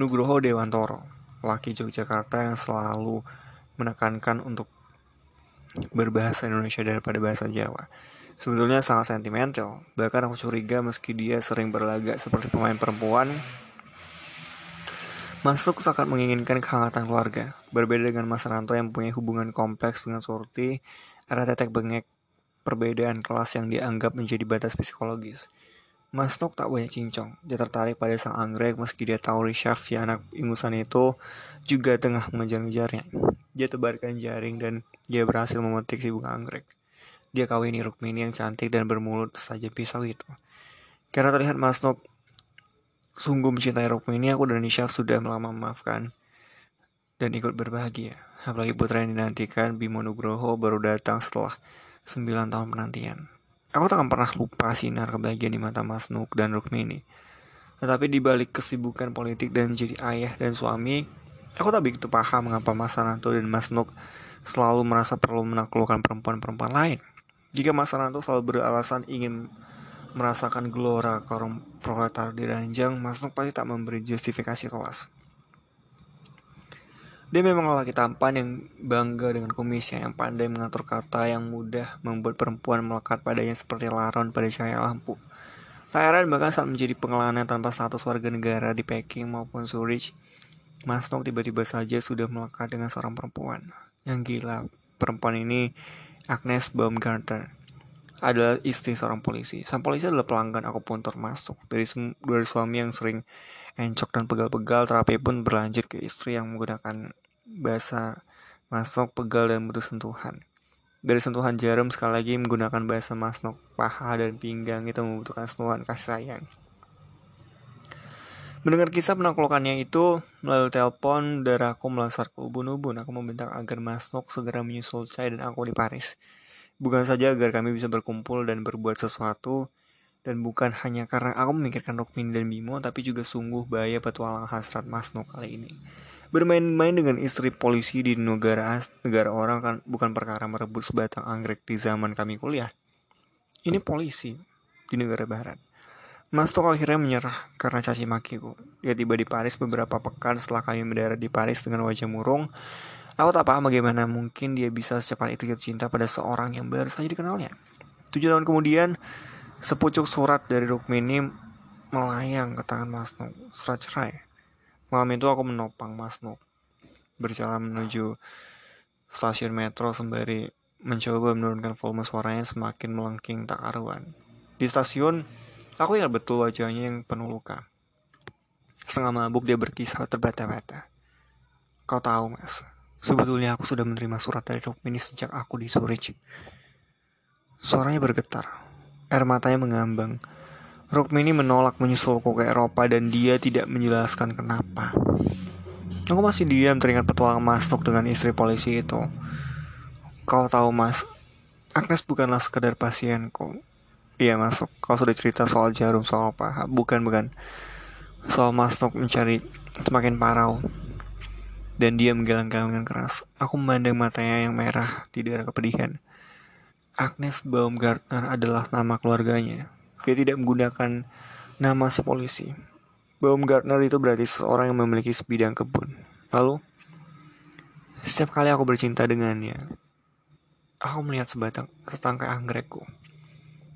Nugroho Dewantoro, laki Yogyakarta yang selalu menekankan untuk berbahasa Indonesia daripada bahasa Jawa. Sebetulnya sangat sentimental. Bahkan aku curiga meski dia sering berlagak seperti pemain perempuan, Masuk sangat menginginkan kehangatan keluarga. Berbeda dengan Mas Ranto yang punya hubungan kompleks dengan Surti, ada tetek bengek perbedaan kelas yang dianggap menjadi batas psikologis. Mas Nok tak banyak cincong. Dia tertarik pada sang anggrek meski dia tahu Rishaf si anak ingusan itu juga tengah mengejar-ngejarnya. Dia tebarkan jaring dan dia berhasil memetik si bunga anggrek. Dia kawini Rukmini yang cantik dan bermulut saja pisau itu. Karena terlihat Mas Nok Sungguh mencintai Rukmini, aku dan Nisha sudah lama memaafkan dan ikut berbahagia. Apalagi putra yang dinantikan, Bimo Nugroho baru datang setelah 9 tahun penantian. Aku tak akan pernah lupa sinar kebahagiaan di mata Mas Nuk dan Rukmini. Tetapi di balik kesibukan politik dan jadi ayah dan suami, aku tak begitu paham mengapa Mas Sananto dan Mas Nuk selalu merasa perlu menaklukkan perempuan-perempuan lain. Jika Mas Sananto selalu beralasan ingin merasakan gelora kaum proletar di ranjang, Mas Nuk pasti tak memberi justifikasi kelas. Dia memang lelaki tampan yang bangga dengan kumisnya, yang pandai mengatur kata, yang mudah membuat perempuan melekat padanya seperti laron pada cahaya lampu. Tak heran bahkan saat menjadi pengelana tanpa status warga negara di Peking maupun Zurich, Mas Nok tiba-tiba saja sudah melekat dengan seorang perempuan. Yang gila, perempuan ini Agnes Baumgartner adalah istri seorang polisi. Sang polisi adalah pelanggan aku pun termasuk. Dari, dari suami yang sering encok dan pegal-pegal, terapi pun berlanjut ke istri yang menggunakan bahasa masuk, pegal, dan butuh sentuhan. Dari sentuhan jarum sekali lagi menggunakan bahasa masnok, paha, dan pinggang itu membutuhkan sentuhan kasih sayang. Mendengar kisah penaklukannya itu, melalui telepon, darahku melesat ke ubun-ubun. Aku membentak agar Masnok segera menyusul Chai dan aku di Paris. Bukan saja agar kami bisa berkumpul dan berbuat sesuatu, dan bukan hanya karena aku memikirkan Rukmin dan Bimo, tapi juga sungguh bahaya petualang hasrat Masno kali ini. Bermain-main dengan istri polisi di negara negara orang kan bukan perkara merebut sebatang anggrek di zaman kami kuliah. Ini polisi di negara barat. Mas Tok akhirnya menyerah karena caci makiku. Dia tiba di Paris beberapa pekan setelah kami mendarat di Paris dengan wajah murung Aku tak paham bagaimana mungkin dia bisa secepat itu jatuh cinta pada seorang yang baru saja dikenalnya. Tujuh tahun kemudian, sepucuk surat dari Rukmini melayang ke tangan Nuk, surat cerai. Malam itu aku menopang Mas Nuk, berjalan menuju stasiun metro sembari mencoba menurunkan volume suaranya semakin melengking tak karuan. Di stasiun, aku ingat betul wajahnya yang penuh luka. Setengah mabuk dia berkisah terbata-bata. Kau tahu mas, Sebetulnya aku sudah menerima surat dari Rukmini sejak aku di Zurich. Suaranya bergetar, air matanya mengambang. Rukmini menolak menyusulku ke Eropa dan dia tidak menjelaskan kenapa. Aku masih diam teringat petualang masuk dengan istri polisi itu. Kau tahu mas, Agnes bukanlah sekedar pasienku. Iya masuk, kau sudah cerita soal jarum soal apa? Bukan bukan. Soal masuk mencari semakin parau dan dia menggalang-galang dengan keras. Aku memandang matanya yang merah di daerah kepedihan. Agnes Baumgartner adalah nama keluarganya. Dia tidak menggunakan nama sepolisi. Baumgartner itu berarti seseorang yang memiliki sebidang kebun. Lalu, setiap kali aku bercinta dengannya, aku melihat sebatang setangkai anggrekku.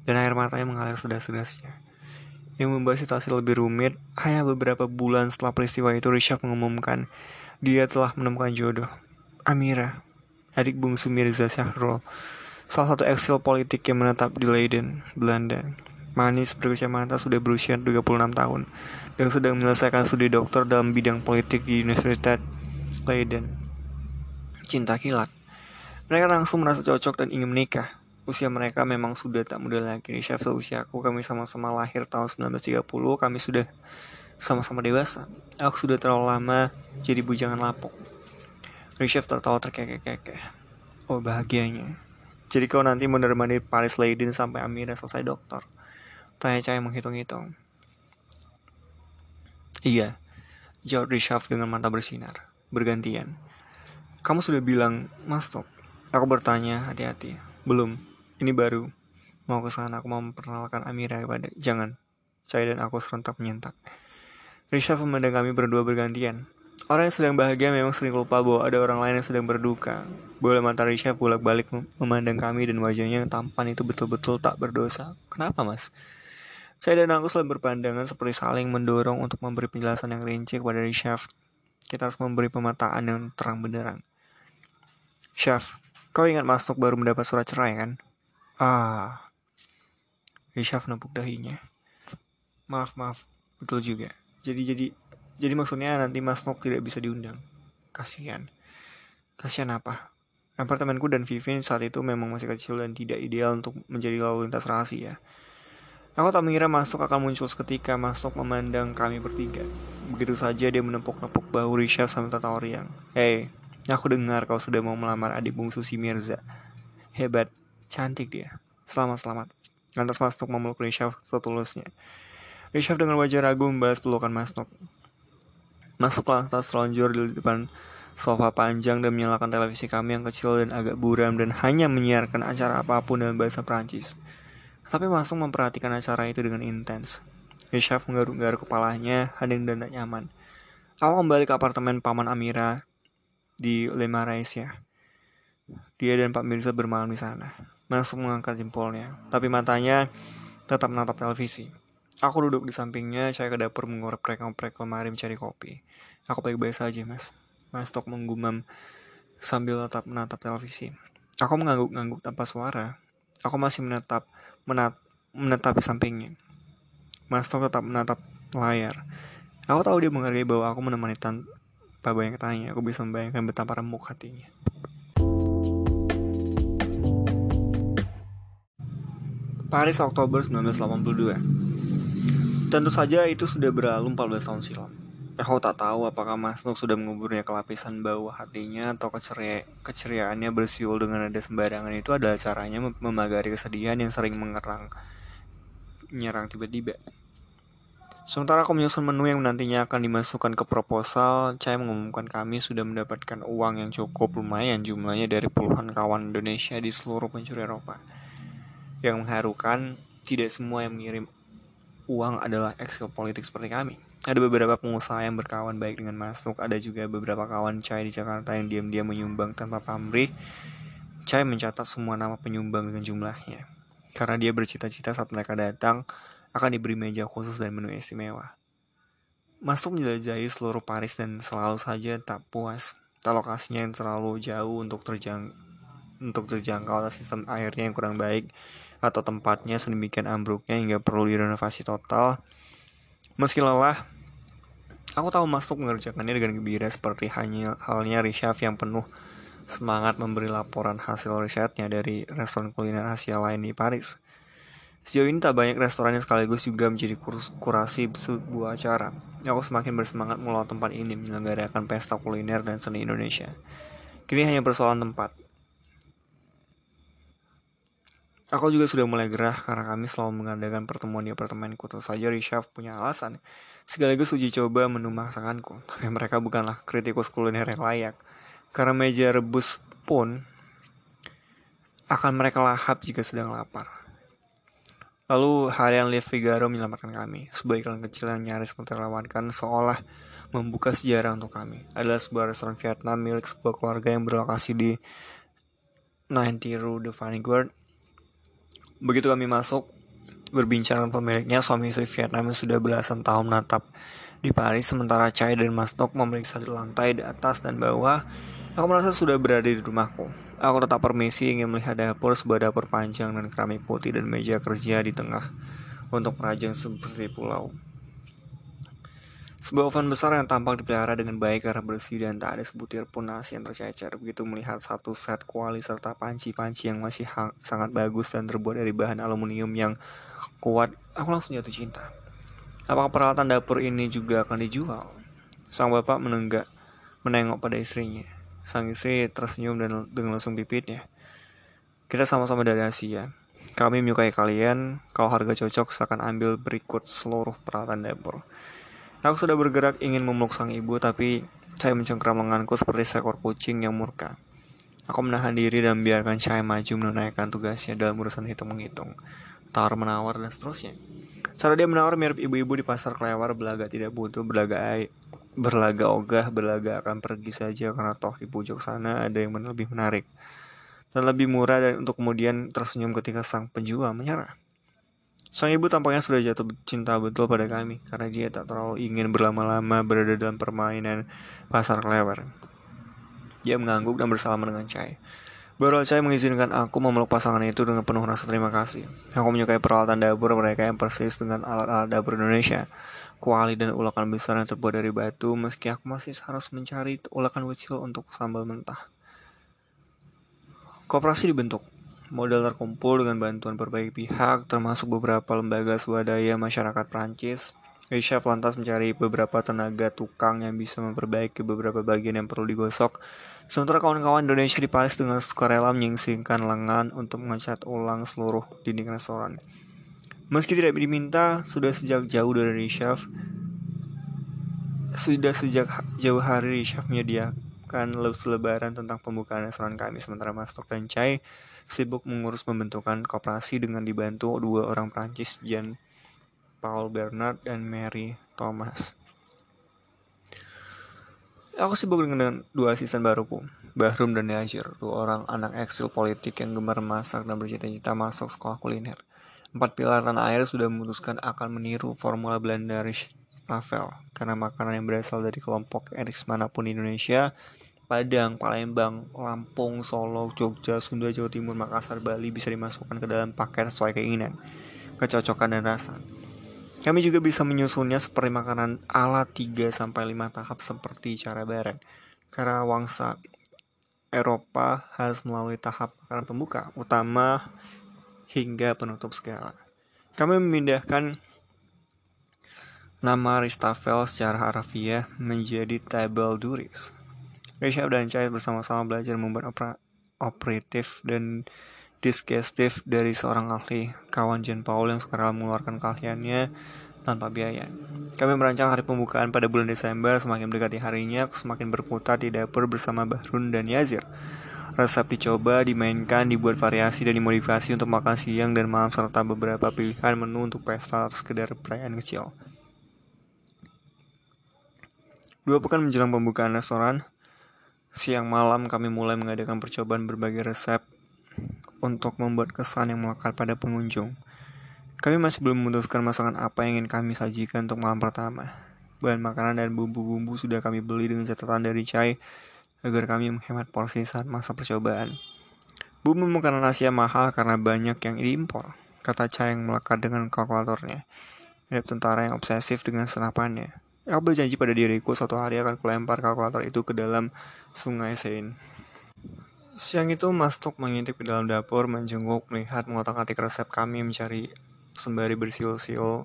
Dan air matanya mengalir sedas-sedasnya. Yang membuat situasi lebih rumit, hanya beberapa bulan setelah peristiwa itu Rishabh mengumumkan dia telah menemukan jodoh. Amira, adik bungsu Mirza Syahrul, salah satu eksil politik yang menetap di Leiden, Belanda. Manis berkacamata sudah berusia 36 tahun dan sedang menyelesaikan studi doktor dalam bidang politik di Universitas Leiden. Cinta kilat. Mereka langsung merasa cocok dan ingin menikah. Usia mereka memang sudah tak muda lagi. Chef usiaku kami sama-sama lahir tahun 1930, kami sudah sama-sama dewasa. Aku sudah terlalu lama jadi bujangan lapuk. Rishav tertawa terkekeh-kekeh. Oh bahagianya. Jadi kau nanti menemani Paris Leiden sampai Amira selesai dokter. Tanya Cahaya menghitung-hitung. Iya, jawab Rishav dengan mata bersinar. Bergantian. Kamu sudah bilang, Mas Top. Aku bertanya hati-hati. Belum, ini baru. Mau ke sana aku mau memperkenalkan Amira kepada... Jangan. Saya dan aku serentak menyentak. Risha memandang kami berdua bergantian. Orang yang sedang bahagia memang sering lupa bahwa ada orang lain yang sedang berduka. Bola mata Risha bolak-balik memandang kami dan wajahnya yang tampan itu betul-betul tak berdosa. Kenapa mas? Saya dan aku selalu berpandangan seperti saling mendorong untuk memberi penjelasan yang rinci kepada Chef. Kita harus memberi pemetaan yang terang benderang. Chef, kau ingat Mas Nuk baru mendapat surat cerai kan? Ah. Chef nepuk dahinya. Maaf, maaf. Betul juga. Jadi, jadi, jadi maksudnya nanti Mas Nok tidak bisa diundang. Kasihan. Kasihan apa? Apartemenku dan Vivin saat itu memang masih kecil dan tidak ideal untuk menjadi lalu lintas rahasia. Aku tak mengira Masuk akan muncul seketika Masuk memandang kami bertiga. Begitu saja dia menepuk-nepuk bahu Risha sambil tertawa riang. Hei, aku dengar kau sudah mau melamar adik bungsu si Mirza. Hebat, cantik dia. Selamat-selamat. Lantas Masuk memeluk Risha setulusnya. Risha dengan wajah ragu membalas pelukan Masuk. Masuk lantas selonjor di depan sofa panjang dan menyalakan televisi kami yang kecil dan agak buram dan hanya menyiarkan acara apa pun dalam bahasa Prancis. Tapi masuk memperhatikan acara itu dengan intens. Yeshaf menggaruk-garuk kepalanya, hening dan tak nyaman. Aku kembali ke apartemen Paman Amira di Lema ya. Dia dan Pak Mirza bermalam di sana. Masuk mengangkat jempolnya, tapi matanya tetap menatap televisi. Aku duduk di sampingnya, saya ke dapur mengorek-ngorek lemari mencari kopi. Aku baik-baik saja, mas. Mas Tok menggumam sambil tetap menatap televisi. Aku mengangguk-angguk tanpa suara. Aku masih menatap, menat, menatap di sampingnya. Mas Tok tetap menatap layar. Aku tahu dia menghargai bahwa aku menemani tanpa banyak tanya. Aku bisa membayangkan betapa remuk hatinya. Paris Oktober 1982 Tentu saja itu sudah berlalu 14 tahun silam. Aku tak tahu apakah Mas Nuk sudah menguburnya ke lapisan bawah hatinya atau keceria keceriaannya bersiul dengan nada sembarangan itu adalah caranya memagari kesedihan yang sering mengerang menyerang tiba-tiba. Sementara aku menyusun menu yang nantinya akan dimasukkan ke proposal, saya mengumumkan kami sudah mendapatkan uang yang cukup lumayan jumlahnya dari puluhan kawan Indonesia di seluruh penjuru Eropa. Yang mengharukan, tidak semua yang mengirim uang adalah eksil politik seperti kami. Ada beberapa pengusaha yang berkawan baik dengan Masuk, ada juga beberapa kawan Chai di Jakarta yang diam-diam menyumbang tanpa pamrih. Chai mencatat semua nama penyumbang dengan jumlahnya. Karena dia bercita-cita saat mereka datang akan diberi meja khusus dan menu istimewa. Masuk menjelajahi seluruh Paris dan selalu saja tak puas. Tak lokasinya yang terlalu jauh untuk terjang untuk terjangkau atas sistem airnya yang kurang baik atau tempatnya sedemikian ambruknya hingga perlu direnovasi total. Meski lelah, aku tahu Masuk mengerjakannya dengan gembira seperti hanya halnya Rishaf yang penuh semangat memberi laporan hasil risetnya dari restoran kuliner Asia lain di Paris. Sejauh ini tak banyak restoran yang sekaligus juga menjadi kurasi sebuah acara. Aku semakin bersemangat mengelola tempat ini menyelenggarakan pesta kuliner dan seni Indonesia. Kini hanya persoalan tempat. Aku juga sudah mulai gerah karena kami selalu mengadakan pertemuan di apartemenku. Tentu saja Rishaf punya alasan. Sekaligus uji coba menu masakanku. Tapi mereka bukanlah kritikus kuliner yang layak. Karena meja rebus pun akan mereka lahap jika sedang lapar. Lalu harian Live Figaro menyelamatkan kami. Sebuah iklan kecil yang nyaris terlewatkan seolah membuka sejarah untuk kami. Adalah sebuah restoran Vietnam milik sebuah keluarga yang berlokasi di 90 Rue de Vaniguard Begitu kami masuk, berbincang dengan pemiliknya, suami istri Vietnam yang sudah belasan tahun menatap di Paris, sementara Chai dan Mas Nok memeriksa di lantai di atas dan bawah. Aku merasa sudah berada di rumahku. Aku tetap permisi ingin melihat dapur, sebuah dapur panjang dan keramik putih dan meja kerja di tengah untuk perajang seperti pulau. Sebuah oven besar yang tampak dipelihara dengan baik karena bersih dan tak ada sebutir pun nasi yang tercecer. Begitu melihat satu set kuali serta panci-panci yang masih sangat bagus dan terbuat dari bahan aluminium yang kuat, aku langsung jatuh cinta. Apakah peralatan dapur ini juga akan dijual? Sang bapak menenggak, menengok pada istrinya. Sang istri tersenyum dan dengan langsung pipitnya. Kita sama-sama dari Asia. Kami menyukai kalian. Kalau harga cocok, silakan ambil berikut seluruh peralatan dapur. Aku sudah bergerak ingin memeluk sang ibu, tapi saya mencengkram lenganku seperti seekor kucing yang murka. Aku menahan diri dan membiarkan saya maju menunaikan tugasnya dalam urusan hitung-menghitung, tawar-menawar, dan seterusnya. Cara dia menawar mirip ibu-ibu di pasar kelewar belaga tidak butuh belaga air berlaga ogah berlaga akan pergi saja karena toh di pojok sana ada yang lebih menarik dan lebih murah dan untuk kemudian tersenyum ketika sang penjual menyerah. Sang ibu tampaknya sudah jatuh cinta betul pada kami karena dia tak terlalu ingin berlama-lama berada dalam permainan pasar kelewar. Dia mengangguk dan bersalaman dengan Chai. Baru Chai mengizinkan aku memeluk pasangan itu dengan penuh rasa terima kasih. Aku menyukai peralatan dapur mereka yang persis dengan alat-alat dapur Indonesia. Kuali dan ulakan besar yang terbuat dari batu meski aku masih harus mencari ulakan kecil untuk sambal mentah. Koperasi dibentuk modal terkumpul dengan bantuan berbagai pihak, termasuk beberapa lembaga swadaya masyarakat Prancis. Chef lantas mencari beberapa tenaga tukang yang bisa memperbaiki beberapa bagian yang perlu digosok. Sementara kawan-kawan Indonesia di Paris dengan sukarela menyingsingkan lengan untuk mengecat ulang seluruh dinding restoran. Meski tidak diminta, sudah sejak jauh dari chef, sudah sejak jauh hari chef menyediakan lebaran tentang pembukaan restoran kami sementara Mas Tok dan Chai sibuk mengurus pembentukan koperasi dengan dibantu dua orang Prancis, Jean Paul Bernard dan Mary Thomas. Aku sibuk dengan dua asisten baruku, Bahrum dan Yazir, dua orang anak eksil politik yang gemar masak dan bercita-cita masuk sekolah kuliner. Empat pilar tanah air sudah memutuskan akan meniru formula Belanda Tafel karena makanan yang berasal dari kelompok etnis mana pun di Indonesia Padang, Palembang, Lampung, Solo, Jogja, Sunda, Jawa Timur, Makassar, Bali bisa dimasukkan ke dalam paket sesuai keinginan, kecocokan dan rasa. Kami juga bisa menyusunnya seperti makanan ala 3 sampai 5 tahap seperti cara bareng. Karena wangsa Eropa harus melalui tahap makanan pembuka, utama hingga penutup segala. Kami memindahkan nama Ristafel secara harafiah menjadi Table Duris Risha dan Chai bersama-sama belajar membuat opera, operatif dan disgestif dari seorang ahli kawan Jean Paul yang sekarang mengeluarkan keahliannya tanpa biaya. Kami merancang hari pembukaan pada bulan Desember, semakin mendekati harinya, semakin berputar di dapur bersama Bahrun dan Yazir. Resep dicoba, dimainkan, dibuat variasi dan dimodifikasi untuk makan siang dan malam serta beberapa pilihan menu untuk pesta atau sekedar perayaan kecil. Dua pekan menjelang pembukaan restoran, Siang malam kami mulai mengadakan percobaan berbagai resep untuk membuat kesan yang melekat pada pengunjung. Kami masih belum memutuskan masakan apa yang ingin kami sajikan untuk malam pertama. Bahan makanan dan bumbu-bumbu sudah kami beli dengan catatan dari Chai agar kami menghemat porsi saat masa percobaan. Bumbu makanan Asia mahal karena banyak yang diimpor, kata Chai yang melekat dengan kalkulatornya. Mirip tentara yang obsesif dengan senapannya. Aku berjanji pada diriku suatu hari akan kulempar kalkulator itu ke dalam sungai Seine. Siang itu Mastuk mengintip ke dalam dapur, menjenguk, melihat, mengotak-atik resep kami, mencari sembari bersiul-siul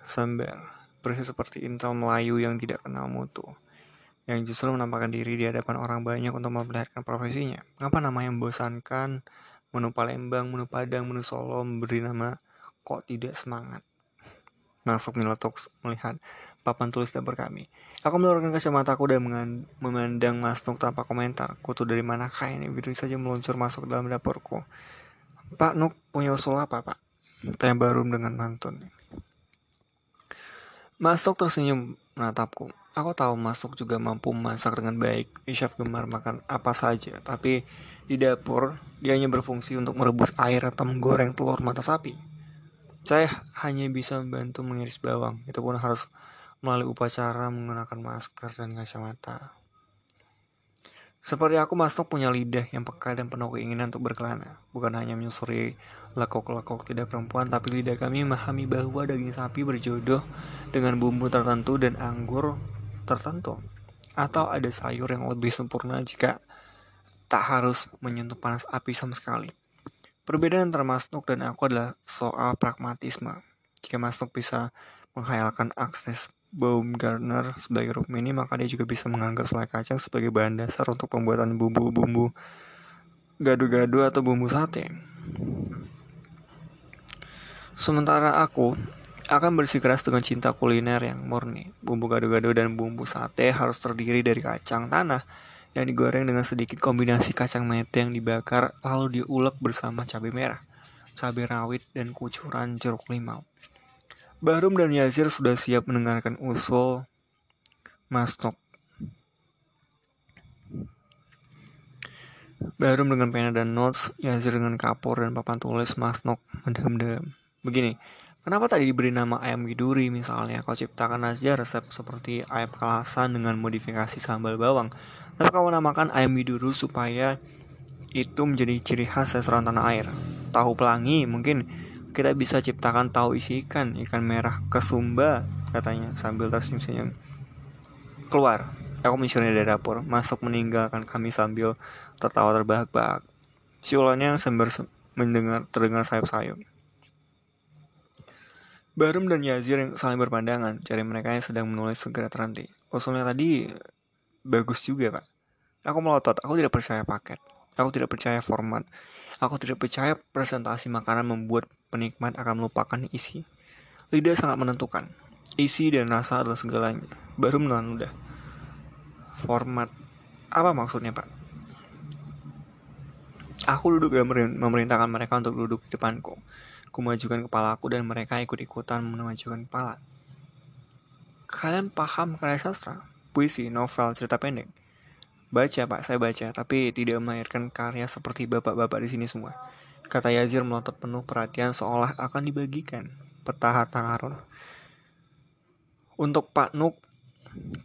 sambar. Persis seperti intel Melayu yang tidak kenal mutu. Yang justru menampakkan diri di hadapan orang banyak untuk memperlihatkan profesinya. Apa nama yang membosankan? Menu Palembang, menu Padang, menu Solo memberi nama kok tidak semangat. Masuk meletuk melihat papan tulis dapur kami. Aku menurunkan kacamataku dan memandang Mas Nuk tanpa komentar. Kutu dari manakah ini? Begitu saja meluncur masuk dalam dapurku. Pak Nuk punya usul apa, Pak? Tanya Barum dengan mantun. Masuk tersenyum menatapku. Aku tahu Masuk juga mampu masak dengan baik. Isyaf gemar makan apa saja, tapi di dapur dia hanya berfungsi untuk merebus air atau menggoreng telur mata sapi. Saya hanya bisa membantu mengiris bawang, itu pun harus melalui upacara menggunakan masker dan kacamata. Seperti aku, Mastok punya lidah yang peka dan penuh keinginan untuk berkelana. Bukan hanya menyusuri lekok-lekok lidah perempuan, tapi lidah kami memahami bahwa daging sapi berjodoh dengan bumbu tertentu dan anggur tertentu. Atau ada sayur yang lebih sempurna jika tak harus menyentuh panas api sama sekali. Perbedaan antara Masnuk dan aku adalah soal pragmatisme. Jika Masnuk bisa menghayalkan akses Baumgartner sebagai rukmini, maka dia juga bisa menganggap selai kacang sebagai bahan dasar untuk pembuatan bumbu-bumbu gado-gado atau bumbu sate. Sementara aku akan bersikeras dengan cinta kuliner yang murni. Bumbu gado-gado dan bumbu sate harus terdiri dari kacang tanah yang digoreng dengan sedikit kombinasi kacang mete yang dibakar lalu diulek bersama cabai merah, cabai rawit, dan kucuran jeruk limau. Bahrum dan Yazir sudah siap mendengarkan usul Mas Nok. Bahrum dengan pena dan notes, Yazir dengan kapur dan papan tulis Mas Nok mendem-dem. Begini, kenapa tadi diberi nama ayam widuri misalnya? Kau ciptakan aja resep seperti ayam kelasan dengan modifikasi sambal bawang. Tapi kau namakan ayam widuru supaya itu menjadi ciri khas restoran tanah air. Tahu pelangi mungkin kita bisa ciptakan tahu isi ikan, ikan merah kesumba, katanya sambil tersenyum-senyum. Keluar, aku mencuri dari dapur, masuk meninggalkan kami sambil tertawa terbahak-bahak. Si ulangnya sambil mendengar terdengar sayup-sayup. Barum dan Yazir yang saling berpandangan, cari mereka yang sedang menulis segera terhenti. Usulnya tadi bagus juga, Pak. Aku melotot, aku tidak percaya paket. Aku tidak percaya format. Aku tidak percaya presentasi makanan membuat penikmat akan melupakan isi. Lidah sangat menentukan. Isi dan rasa adalah segalanya. Baru menelan udah. Format. Apa maksudnya, Pak? Aku duduk dan memerintahkan mereka untuk duduk di depanku. Kumajukan kepala aku dan mereka ikut-ikutan memajukan kepala. Kalian paham karya sastra, puisi, novel, cerita pendek? Baca pak, saya baca, tapi tidak melahirkan karya seperti bapak-bapak di sini semua. Kata Yazir melotot penuh perhatian seolah akan dibagikan peta harta karun. Untuk Pak Nuk,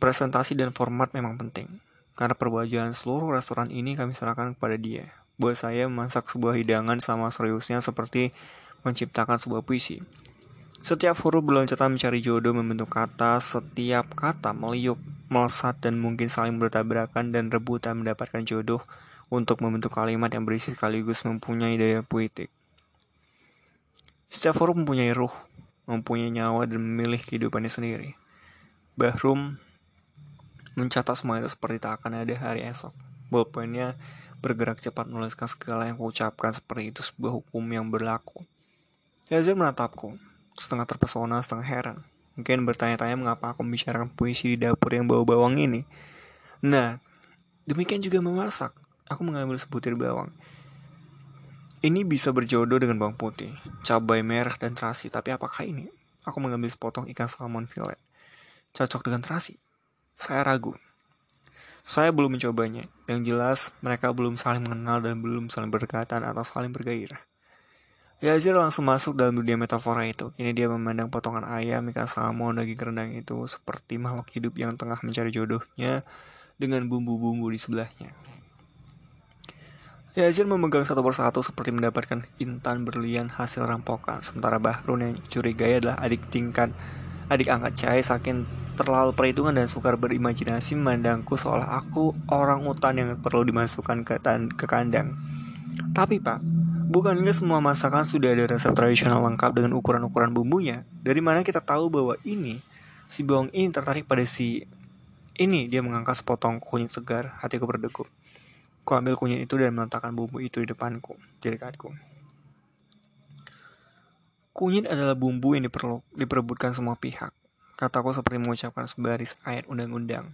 presentasi dan format memang penting. Karena perwajahan seluruh restoran ini kami serahkan kepada dia. Buat saya memasak sebuah hidangan sama seriusnya seperti menciptakan sebuah puisi. Setiap huruf berloncatan mencari jodoh membentuk kata, setiap kata meliuk melesat dan mungkin saling bertabrakan dan rebutan mendapatkan jodoh untuk membentuk kalimat yang berisi sekaligus mempunyai daya puitik. Setiap huruf mempunyai ruh, mempunyai nyawa dan memilih kehidupannya sendiri. Bahrum mencatat semua itu seperti tak akan ada hari esok. Ballpointnya bergerak cepat menuliskan segala yang kuucapkan seperti itu sebuah hukum yang berlaku. Yazir menatapku, setengah terpesona, setengah heran. Mungkin bertanya-tanya mengapa aku membicarakan puisi di dapur yang bau bawang ini. Nah, demikian juga memasak. Aku mengambil sebutir bawang. Ini bisa berjodoh dengan bawang putih, cabai merah, dan terasi. Tapi apakah ini? Aku mengambil sepotong ikan salmon fillet. Cocok dengan terasi? Saya ragu. Saya belum mencobanya. Yang jelas, mereka belum saling mengenal dan belum saling berdekatan atau saling bergairah. Yazir langsung masuk dalam dunia metafora itu. Kini dia memandang potongan ayam, ikan salmon, daging rendang itu seperti makhluk hidup yang tengah mencari jodohnya dengan bumbu-bumbu di sebelahnya. Yazir memegang satu persatu seperti mendapatkan intan berlian hasil rampokan. Sementara Bahrun yang curiga adalah adik tingkat adik angkat Cahaya saking terlalu perhitungan dan sukar berimajinasi memandangku seolah aku orang utan yang perlu dimasukkan ke, ke kandang. Tapi pak, Bukankah semua masakan sudah ada resep tradisional lengkap dengan ukuran-ukuran bumbunya? Dari mana kita tahu bahwa ini, si bawang ini tertarik pada si ini? Dia mengangkat sepotong kunyit segar, hatiku berdegup. Ku ambil kunyit itu dan meletakkan bumbu itu di depanku, di dekatku. Kunyit adalah bumbu yang diperlu, diperebutkan semua pihak. Kataku seperti mengucapkan sebaris ayat undang-undang.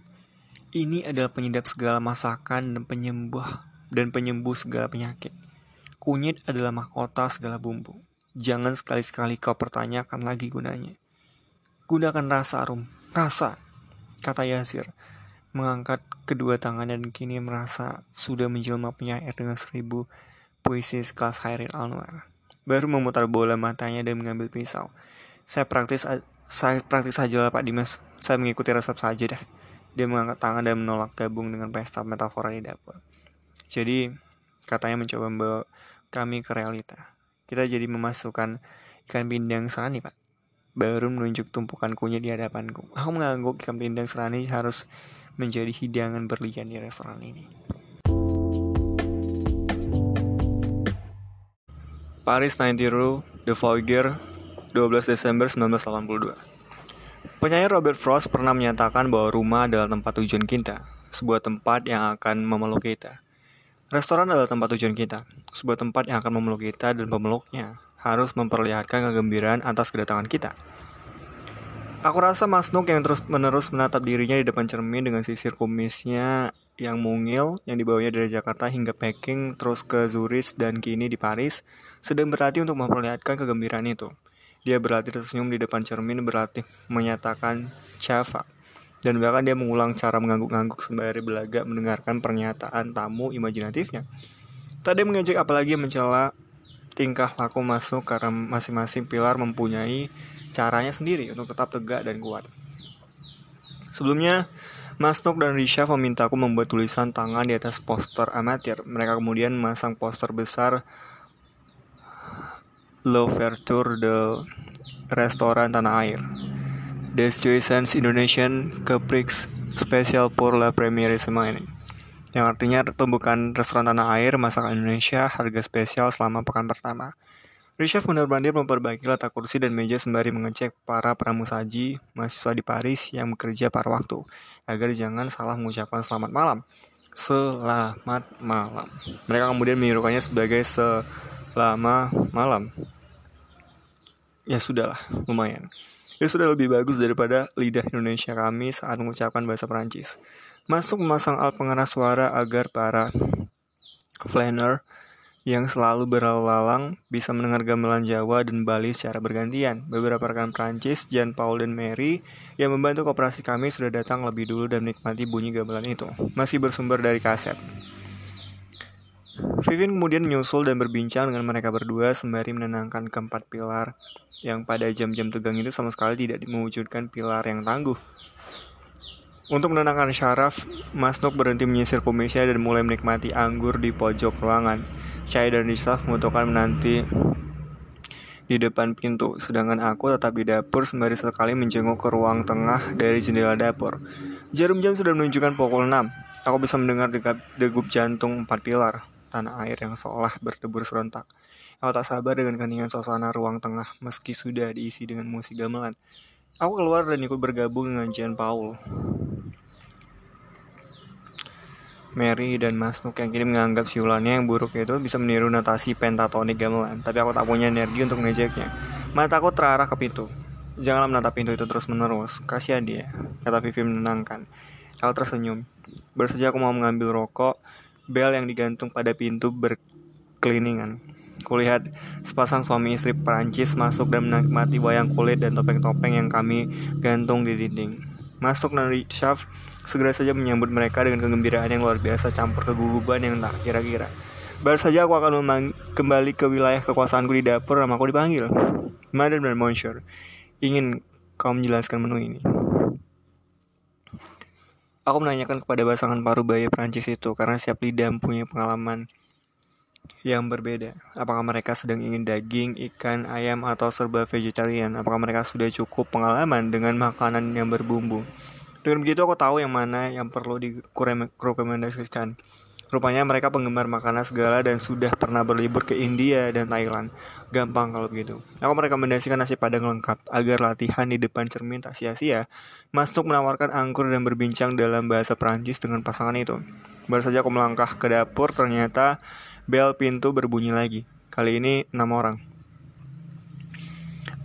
Ini adalah penyedap segala masakan dan penyembuh dan penyembuh segala penyakit. Kunyit adalah mahkota segala bumbu. Jangan sekali-sekali kau pertanyakan lagi gunanya. Gunakan rasa arum, rasa, kata Yasir, mengangkat kedua tangannya dan kini merasa sudah menjelma penyair dengan seribu puisi sekelas Hairil Anwar. Baru memutar bola matanya dan mengambil pisau. Saya praktis, saya praktis saja lah Pak Dimas. Saya mengikuti resep saja dah. Dia mengangkat tangan dan menolak gabung dengan pesta metafora di dapur. Jadi, katanya mencoba membawa kami ke realita. Kita jadi memasukkan ikan pindang serani, Pak. Baru menunjuk tumpukan kunyit di hadapanku. Aku mengangguk ikan pindang serani harus menjadi hidangan berlian di restoran ini. Paris 90 Rue, The Voyager, 12 Desember 1982. Penyair Robert Frost pernah menyatakan bahwa rumah adalah tempat tujuan kita, sebuah tempat yang akan memeluk kita. Restoran adalah tempat tujuan kita, sebuah tempat yang akan memeluk kita dan pemeluknya harus memperlihatkan kegembiraan atas kedatangan kita. Aku rasa Mas Nuk yang terus-menerus menatap dirinya di depan cermin dengan sisir kumisnya yang mungil yang dibawanya dari Jakarta hingga Peking terus ke Zurich dan kini di Paris sedang berlatih untuk memperlihatkan kegembiraan itu. Dia berlatih tersenyum di depan cermin berlatih menyatakan Java. Dan bahkan dia mengulang cara mengangguk-angguk sembari belaga mendengarkan pernyataan tamu imajinatifnya. Tadi mengejek apalagi mencela tingkah laku masuk karena masing-masing pilar mempunyai caranya sendiri untuk tetap tegak dan kuat. Sebelumnya, Masnuk dan Risha memintaku membuat tulisan tangan di atas poster amatir. Mereka kemudian memasang poster besar L'Ouverture de Restoran Tanah Air. Des Cuisines Indonesian Caprix Special pour la première semaine. Yang artinya pembukaan restoran tanah air masakan Indonesia harga spesial selama pekan pertama. Richard benar-benar memperbaiki letak kursi dan meja sembari mengecek para pramusaji mahasiswa di Paris yang bekerja pada waktu, agar jangan salah mengucapkan selamat malam. Selamat malam. Mereka kemudian menirukannya sebagai selama malam. Ya sudahlah, lumayan. Itu sudah lebih bagus daripada lidah Indonesia kami saat mengucapkan bahasa Perancis. Masuk memasang alat pengeras suara agar para flanner yang selalu berlalu-lalang bisa mendengar gamelan Jawa dan Bali secara bergantian. Beberapa rekan Prancis, Jean Paul dan Mary, yang membantu kooperasi kami sudah datang lebih dulu dan menikmati bunyi gamelan itu. Masih bersumber dari kaset. Vivin kemudian menyusul dan berbincang dengan mereka berdua sembari menenangkan keempat pilar yang pada jam-jam tegang itu sama sekali tidak mewujudkan pilar yang tangguh. Untuk menenangkan syaraf, Mas Nuk berhenti menyisir kumisnya dan mulai menikmati anggur di pojok ruangan. Chai dan Rizaf memutuskan menanti di depan pintu, sedangkan aku tetap di dapur sembari sekali menjenguk ke ruang tengah dari jendela dapur. Jarum jam sudah menunjukkan pukul 6. Aku bisa mendengar degup jantung empat pilar, tanah air yang seolah berdebur serentak. Aku tak sabar dengan keningan suasana ruang tengah meski sudah diisi dengan musik gamelan. Aku keluar dan ikut bergabung dengan Jean Paul. Mary dan Mas Nuk yang kini menganggap siulannya yang buruk itu bisa meniru notasi pentatonik gamelan, tapi aku tak punya energi untuk mengejeknya. Mataku terarah ke pintu. Janganlah menatap pintu itu terus-menerus, kasihan dia, kata Vivi menenangkan. Aku tersenyum. Baru saja aku mau mengambil rokok, bel yang digantung pada pintu berkeliningan. Kulihat sepasang suami istri Perancis masuk dan menikmati wayang kulit dan topeng-topeng yang kami gantung di dinding. Masuk dan Richard segera saja menyambut mereka dengan kegembiraan yang luar biasa campur keguguban yang tak kira-kira. Baru saja aku akan kembali ke wilayah kekuasaanku di dapur nama aku dipanggil. Madam dan Monsieur, ingin kau menjelaskan menu ini. Aku menanyakan kepada pasangan paruh bayi Prancis itu karena siap lidah punya pengalaman yang berbeda. Apakah mereka sedang ingin daging, ikan, ayam, atau serba vegetarian? Apakah mereka sudah cukup pengalaman dengan makanan yang berbumbu? Dengan begitu aku tahu yang mana yang perlu direkomendasikan. Rupanya mereka penggemar makanan segala dan sudah pernah berlibur ke India dan Thailand. Gampang kalau begitu. Aku merekomendasikan nasi padang lengkap agar latihan di depan cermin tak sia-sia. Masuk menawarkan angkur dan berbincang dalam bahasa Prancis dengan pasangan itu. Baru saja aku melangkah ke dapur, ternyata Bel pintu berbunyi lagi. Kali ini enam orang.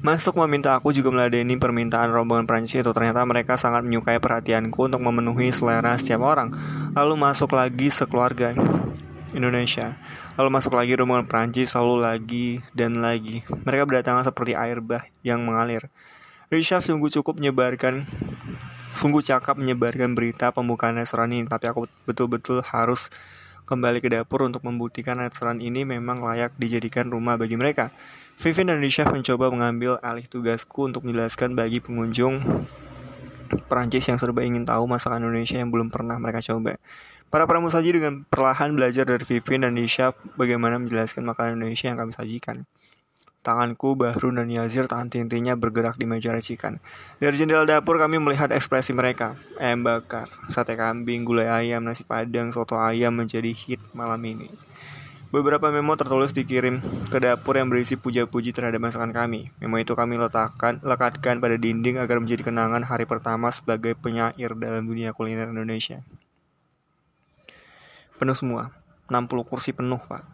Masuk meminta aku juga meladeni permintaan rombongan Prancis itu. Ternyata mereka sangat menyukai perhatianku untuk memenuhi selera setiap orang. Lalu masuk lagi sekeluarga Indonesia. Lalu masuk lagi rombongan Prancis, lalu lagi dan lagi. Mereka berdatangan seperti air bah yang mengalir. Richard sungguh cukup menyebarkan Sungguh cakap menyebarkan berita pembukaan restoran ini, tapi aku betul-betul harus kembali ke dapur untuk membuktikan restoran ini memang layak dijadikan rumah bagi mereka. Vivin dan Risha mencoba mengambil alih tugasku untuk menjelaskan bagi pengunjung Perancis yang serba ingin tahu masakan Indonesia yang belum pernah mereka coba. Para pramusaji dengan perlahan belajar dari Vivin dan Risha bagaimana menjelaskan makanan Indonesia yang kami sajikan. Tanganku, Bahrun, dan Yazir tahan tintinya bergerak di meja racikan. Dari jendela dapur kami melihat ekspresi mereka. Ayam bakar, sate kambing, gulai ayam, nasi padang, soto ayam menjadi hit malam ini. Beberapa memo tertulis dikirim ke dapur yang berisi puja-puji terhadap masakan kami. Memo itu kami letakkan, lekatkan pada dinding agar menjadi kenangan hari pertama sebagai penyair dalam dunia kuliner Indonesia. Penuh semua, 60 kursi penuh, Pak.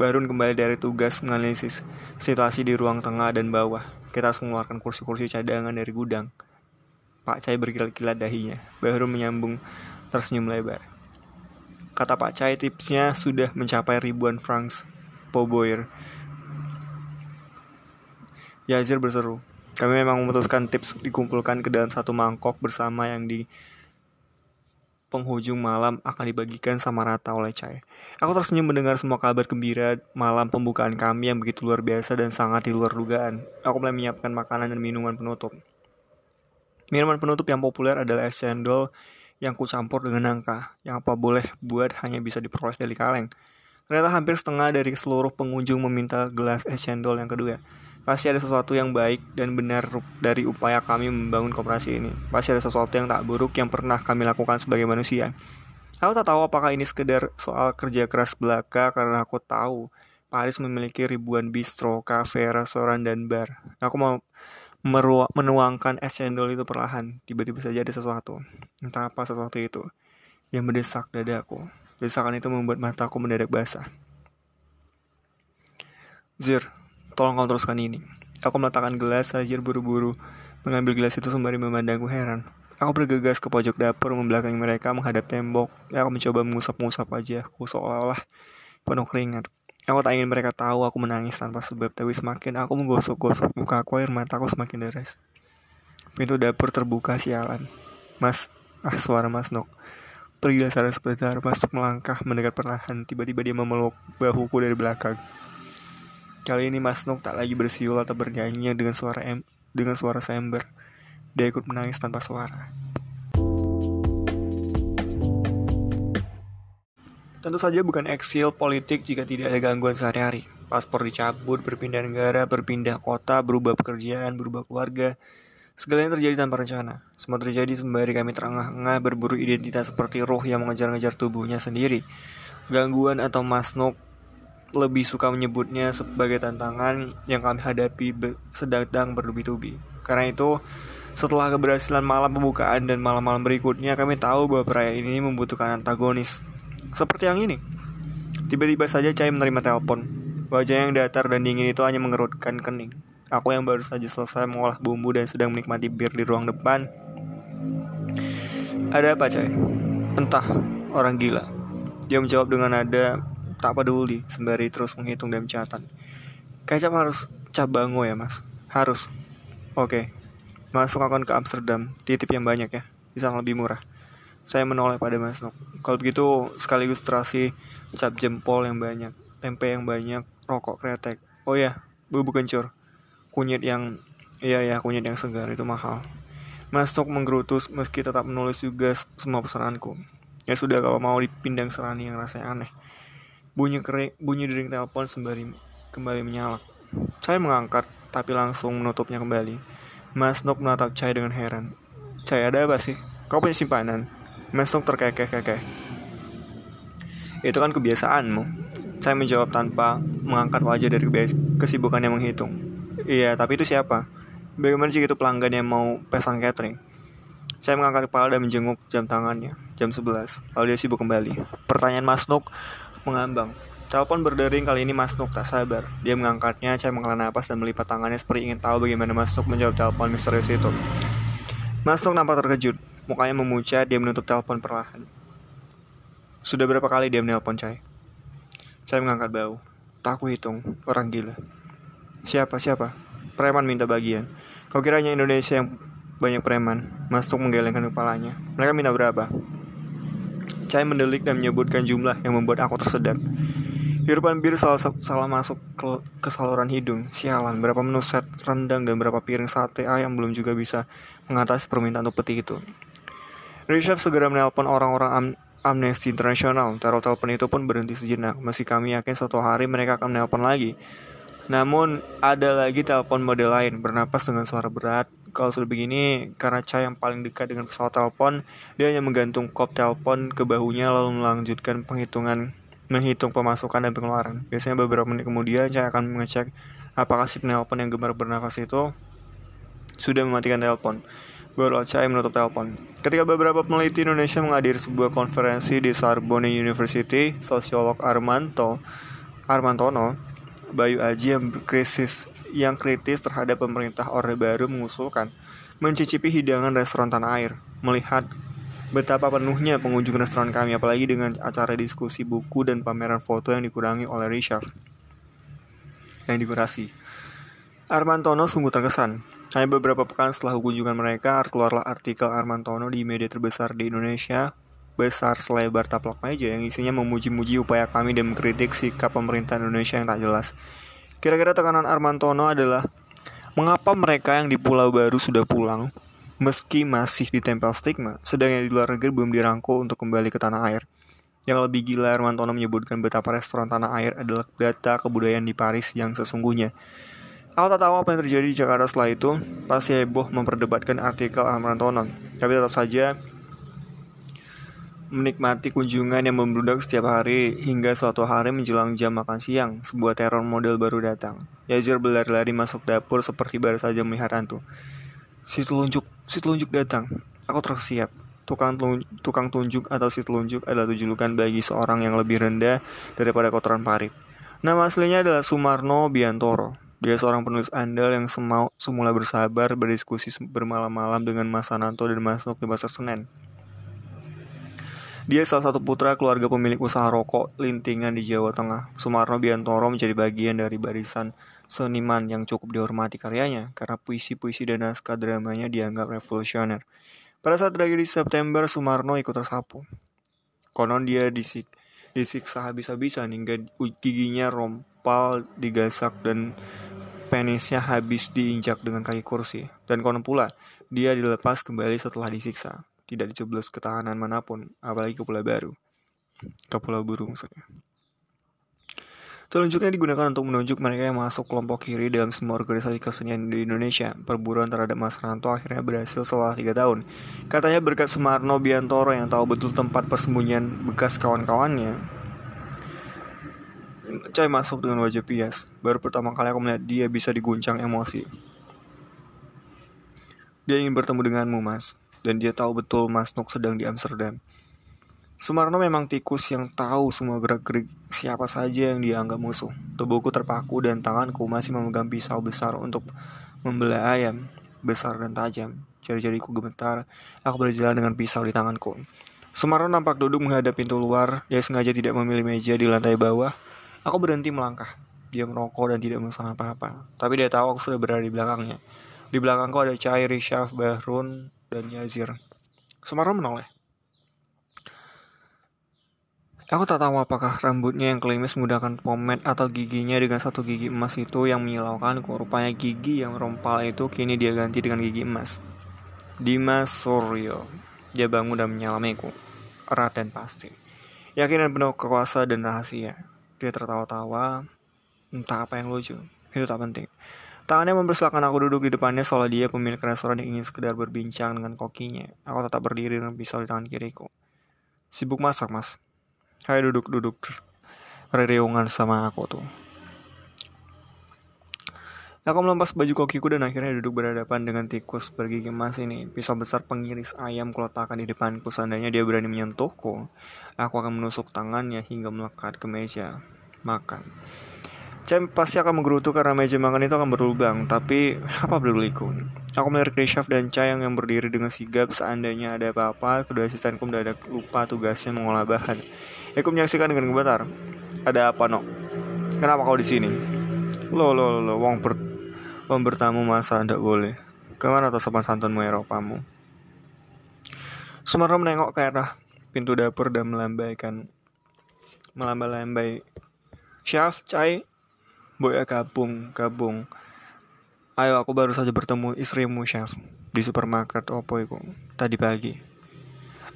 Barun kembali dari tugas menganalisis situasi di ruang tengah dan bawah. Kita harus mengeluarkan kursi-kursi cadangan dari gudang. Pak Cai berkilat-kilat dahinya. Baru menyambung tersenyum lebar. Kata Pak Cai tipsnya sudah mencapai ribuan francs Poboir. Yazir berseru. Kami memang memutuskan tips dikumpulkan ke dalam satu mangkok bersama yang di penghujung malam akan dibagikan sama rata oleh Cai. Aku tersenyum mendengar semua kabar gembira malam pembukaan kami yang begitu luar biasa dan sangat di luar dugaan. Aku mulai menyiapkan makanan dan minuman penutup. Minuman penutup yang populer adalah es cendol yang kucampur dengan nangka, yang apa boleh buat hanya bisa diperoleh dari kaleng. Ternyata hampir setengah dari seluruh pengunjung meminta gelas es cendol yang kedua. Pasti ada sesuatu yang baik dan benar dari upaya kami membangun koperasi ini. Pasti ada sesuatu yang tak buruk yang pernah kami lakukan sebagai manusia. Aku tak tahu apakah ini sekedar soal kerja keras belaka karena aku tahu Paris memiliki ribuan bistro, kafe, restoran, dan bar. Aku mau menuangkan es cendol itu perlahan. Tiba-tiba saja ada sesuatu. Entah apa sesuatu itu yang mendesak dadaku. Desakan itu membuat mataku mendadak basah. Zir, Tolong kau teruskan ini. Aku meletakkan gelas saja buru-buru, mengambil gelas itu sembari memandangku heran. Aku bergegas ke pojok dapur membelakangi mereka menghadap tembok. Aku mencoba mengusap-ngusap wajahku seolah-olah penuh keringat. Aku tak ingin mereka tahu aku menangis tanpa sebab, tapi semakin aku menggosok-gosok muka aku, air mataku semakin deras. Pintu dapur terbuka sialan. Mas, ah suara Mas Nok. Pergilah sana sebentar, Mas Nok melangkah mendekat perlahan. Tiba-tiba dia memeluk bahuku dari belakang. Kali ini Mas Nuk tak lagi bersiul atau bernyanyi dengan suara em dengan suara sember. Dia ikut menangis tanpa suara. Tentu saja bukan eksil politik jika tidak ada gangguan sehari-hari. Paspor dicabut, berpindah negara, berpindah kota, berubah pekerjaan, berubah keluarga. Segala yang terjadi tanpa rencana. Semua terjadi sembari kami terengah-engah berburu identitas seperti roh yang mengejar-ngejar tubuhnya sendiri. Gangguan atau masnuk lebih suka menyebutnya sebagai tantangan yang kami hadapi sedang bertubi-tubi. Karena itu, setelah keberhasilan malam pembukaan dan malam-malam berikutnya, kami tahu bahwa perayaan ini membutuhkan antagonis. Seperti yang ini. Tiba-tiba saja Cai menerima telepon. Wajah yang datar dan dingin itu hanya mengerutkan kening. Aku yang baru saja selesai mengolah bumbu dan sedang menikmati bir di ruang depan. Ada apa, Cai? Entah, orang gila. Dia menjawab dengan nada tak peduli sembari terus menghitung dan mencatat. Kecap harus cabango ya mas? Harus. Oke. Masuk akan ke Amsterdam, titip yang banyak ya. Bisa lebih murah. Saya menoleh pada Mas Nok. Kalau begitu sekaligus terasi cap jempol yang banyak, tempe yang banyak, rokok kretek. Oh ya, bubuk kencur. Kunyit yang Iya ya, kunyit yang segar itu mahal. Mas Nok menggerutus meski tetap menulis juga semua pesananku. Ya sudah kalau mau dipindang serani yang rasanya aneh. Bunyi kering, bunyi dering telepon sembari kembali menyala. Saya mengangkat, tapi langsung menutupnya kembali. Mas Nuk menatap Chai dengan heran. Chai, ada apa sih? Kau punya simpanan? Mas Nuk terkekeh-kekeh. Itu kan kebiasaanmu. Saya menjawab tanpa mengangkat wajah dari kesibukannya menghitung. Iya, tapi itu siapa? Bagaimana jika itu pelanggan yang mau pesan catering? Saya mengangkat kepala dan menjenguk jam tangannya. Jam 11. Lalu dia sibuk kembali. Pertanyaan Mas Nuk mengambang. Telepon berdering kali ini Mas Nuk tak sabar. Dia mengangkatnya, saya menghela napas dan melipat tangannya seperti ingin tahu bagaimana Mas Nuk menjawab telepon misterius itu. Mas Nuk nampak terkejut. Mukanya memucat, dia menutup telepon perlahan. Sudah berapa kali dia menelpon Cai? Saya mengangkat bau. Tak aku hitung, orang gila. Siapa, siapa? Preman minta bagian. Kau kiranya Indonesia yang banyak preman? Mas Nuk menggelengkan kepalanya. Mereka minta berapa? Cai mendelik dan menyebutkan jumlah yang membuat aku tersedak. Hirupan bir salah, salah masuk ke, ke saluran hidung. Sialan, berapa menu set rendang dan berapa piring sate ayam belum juga bisa mengatasi permintaan untuk peti itu. Richard segera menelpon orang-orang am Amnesty International. Taruh telepon itu pun berhenti sejenak. Meski kami yakin suatu hari mereka akan menelpon lagi. Namun ada lagi telepon model lain bernapas dengan suara berat. Kalau sudah begini, karena Cha yang paling dekat dengan pesawat telepon, dia hanya menggantung kop telepon ke bahunya lalu melanjutkan penghitungan menghitung pemasukan dan pengeluaran. Biasanya beberapa menit kemudian Cha akan mengecek apakah si penelpon yang gemar bernafas itu sudah mematikan telepon. Baru yang menutup telepon. Ketika beberapa peneliti Indonesia menghadiri sebuah konferensi di Sorbonne University, sosiolog Armanto Armantono Bayu Aji yang krisis yang kritis terhadap pemerintah Orde Baru mengusulkan mencicipi hidangan restoran tanah air, melihat betapa penuhnya pengunjung restoran kami apalagi dengan acara diskusi buku dan pameran foto yang dikurangi oleh Richard yang dikurasi. Armantono sungguh terkesan. Hanya beberapa pekan setelah kunjungan mereka, keluarlah artikel Armantono di media terbesar di Indonesia, besar selebar taplak meja yang isinya memuji-muji upaya kami dan mengkritik sikap pemerintah Indonesia yang tak jelas. Kira-kira tekanan Armantono adalah, mengapa mereka yang di Pulau Baru sudah pulang, meski masih ditempel stigma, sedang yang di luar negeri belum dirangkul untuk kembali ke tanah air. Yang lebih gila, Armantono menyebutkan betapa restoran tanah air adalah data kebudayaan di Paris yang sesungguhnya. Aku tak tahu apa yang terjadi di Jakarta setelah itu. Pasti heboh memperdebatkan artikel Amrantono. Tapi tetap saja menikmati kunjungan yang membludak setiap hari hingga suatu hari menjelang jam makan siang, sebuah teror model baru datang. Yazir berlari-lari masuk dapur seperti baru saja melihat hantu. Si telunjuk, si telunjuk datang. Aku tersiap. Tukang, tukang tunjuk atau si telunjuk adalah julukan bagi seorang yang lebih rendah daripada kotoran parit. Nama aslinya adalah Sumarno Biantoro. Dia seorang penulis andal yang semau, semula bersabar berdiskusi bermalam-malam dengan Mas Sananto dan Mas Nuk di Pasar Senen. Dia salah satu putra keluarga pemilik usaha rokok lintingan di Jawa Tengah. Sumarno Biantoro menjadi bagian dari barisan seniman yang cukup dihormati karyanya karena puisi-puisi dan naskah dramanya dianggap revolusioner. Pada saat tragedi September, Sumarno ikut tersapu. Konon dia disik, disiksa habis-habisan hingga giginya rompal digasak dan penisnya habis diinjak dengan kaki kursi. Dan konon pula, dia dilepas kembali setelah disiksa. Tidak dicoblos ketahanan mana pun, apalagi ke Pulau Baru. Ke Pulau Burung maksudnya. Telunjuknya digunakan untuk menunjuk mereka yang masuk kelompok kiri dalam semua organisasi kesenian di Indonesia. Perburuan terhadap Mas Ranto akhirnya berhasil setelah tiga tahun. Katanya berkat Sumarno Biantoro yang tahu betul tempat persembunyian bekas kawan-kawannya, Cai masuk dengan wajah pias. Baru pertama kali aku melihat dia bisa diguncang emosi. Dia ingin bertemu denganmu, Mas. Dan dia tahu betul Mas Nuk sedang di Amsterdam. Sumarno memang tikus yang tahu semua gerak-gerik siapa saja yang dianggap musuh. Tubuhku terpaku dan tanganku masih memegang pisau besar untuk membelah ayam besar dan tajam. Jari-jariku gemetar, aku berjalan dengan pisau di tanganku. Sumarno nampak duduk menghadap pintu luar. Dia sengaja tidak memilih meja di lantai bawah Aku berhenti melangkah. Dia merokok dan tidak memesan apa-apa. Tapi dia tahu aku sudah berada di belakangnya. Di belakangku ada Cai, Rishaf, Bahrun, dan Yazir. Sumarno menoleh. Aku tak tahu apakah rambutnya yang klimis menggunakan pomade atau giginya dengan satu gigi emas itu yang menyilaukan Rupanya gigi yang rompal itu kini dia ganti dengan gigi emas. Dimas Suryo. Dia bangun dan menyalamiku. Erat dan pasti. Yakin dan penuh kekuasa dan rahasia. Dia tertawa-tawa, entah apa yang lucu. Itu tak penting. Tangannya mempersilahkan aku duduk di depannya soal dia pemilik restoran yang ingin sekedar berbincang dengan kokinya. Aku tetap berdiri dengan pisau di tangan kiriku. Sibuk masak, mas. Hai duduk-duduk. Rereungan sama aku tuh. Aku melempas baju kokiku dan akhirnya duduk berhadapan dengan tikus bergigi emas ini. Pisau besar pengiris ayam kuletakkan di depanku. Seandainya dia berani menyentuhku, aku akan menusuk tangannya hingga melekat ke meja makan. Cem pasti akan menggerutu karena meja makan itu akan berlubang, tapi apa peduliku? Aku melihat Krishav dan Cayang yang berdiri dengan sigap seandainya ada apa-apa, kedua asistenku mendadak lupa tugasnya mengolah bahan. Aku menyaksikan dengan gemetar. Ada apa, no? Kenapa kau di sini? Lo, lo, lo, wong ber Wong bertamu masa ndak boleh. Ke mana atau sopan santunmu Eropamu? Sumarno menengok ke arah pintu dapur dan melambaikan melambai-lambai. Chef, cai, boy gabung, gabung. Ayo aku baru saja bertemu istrimu, chef, di supermarket opo itu tadi pagi.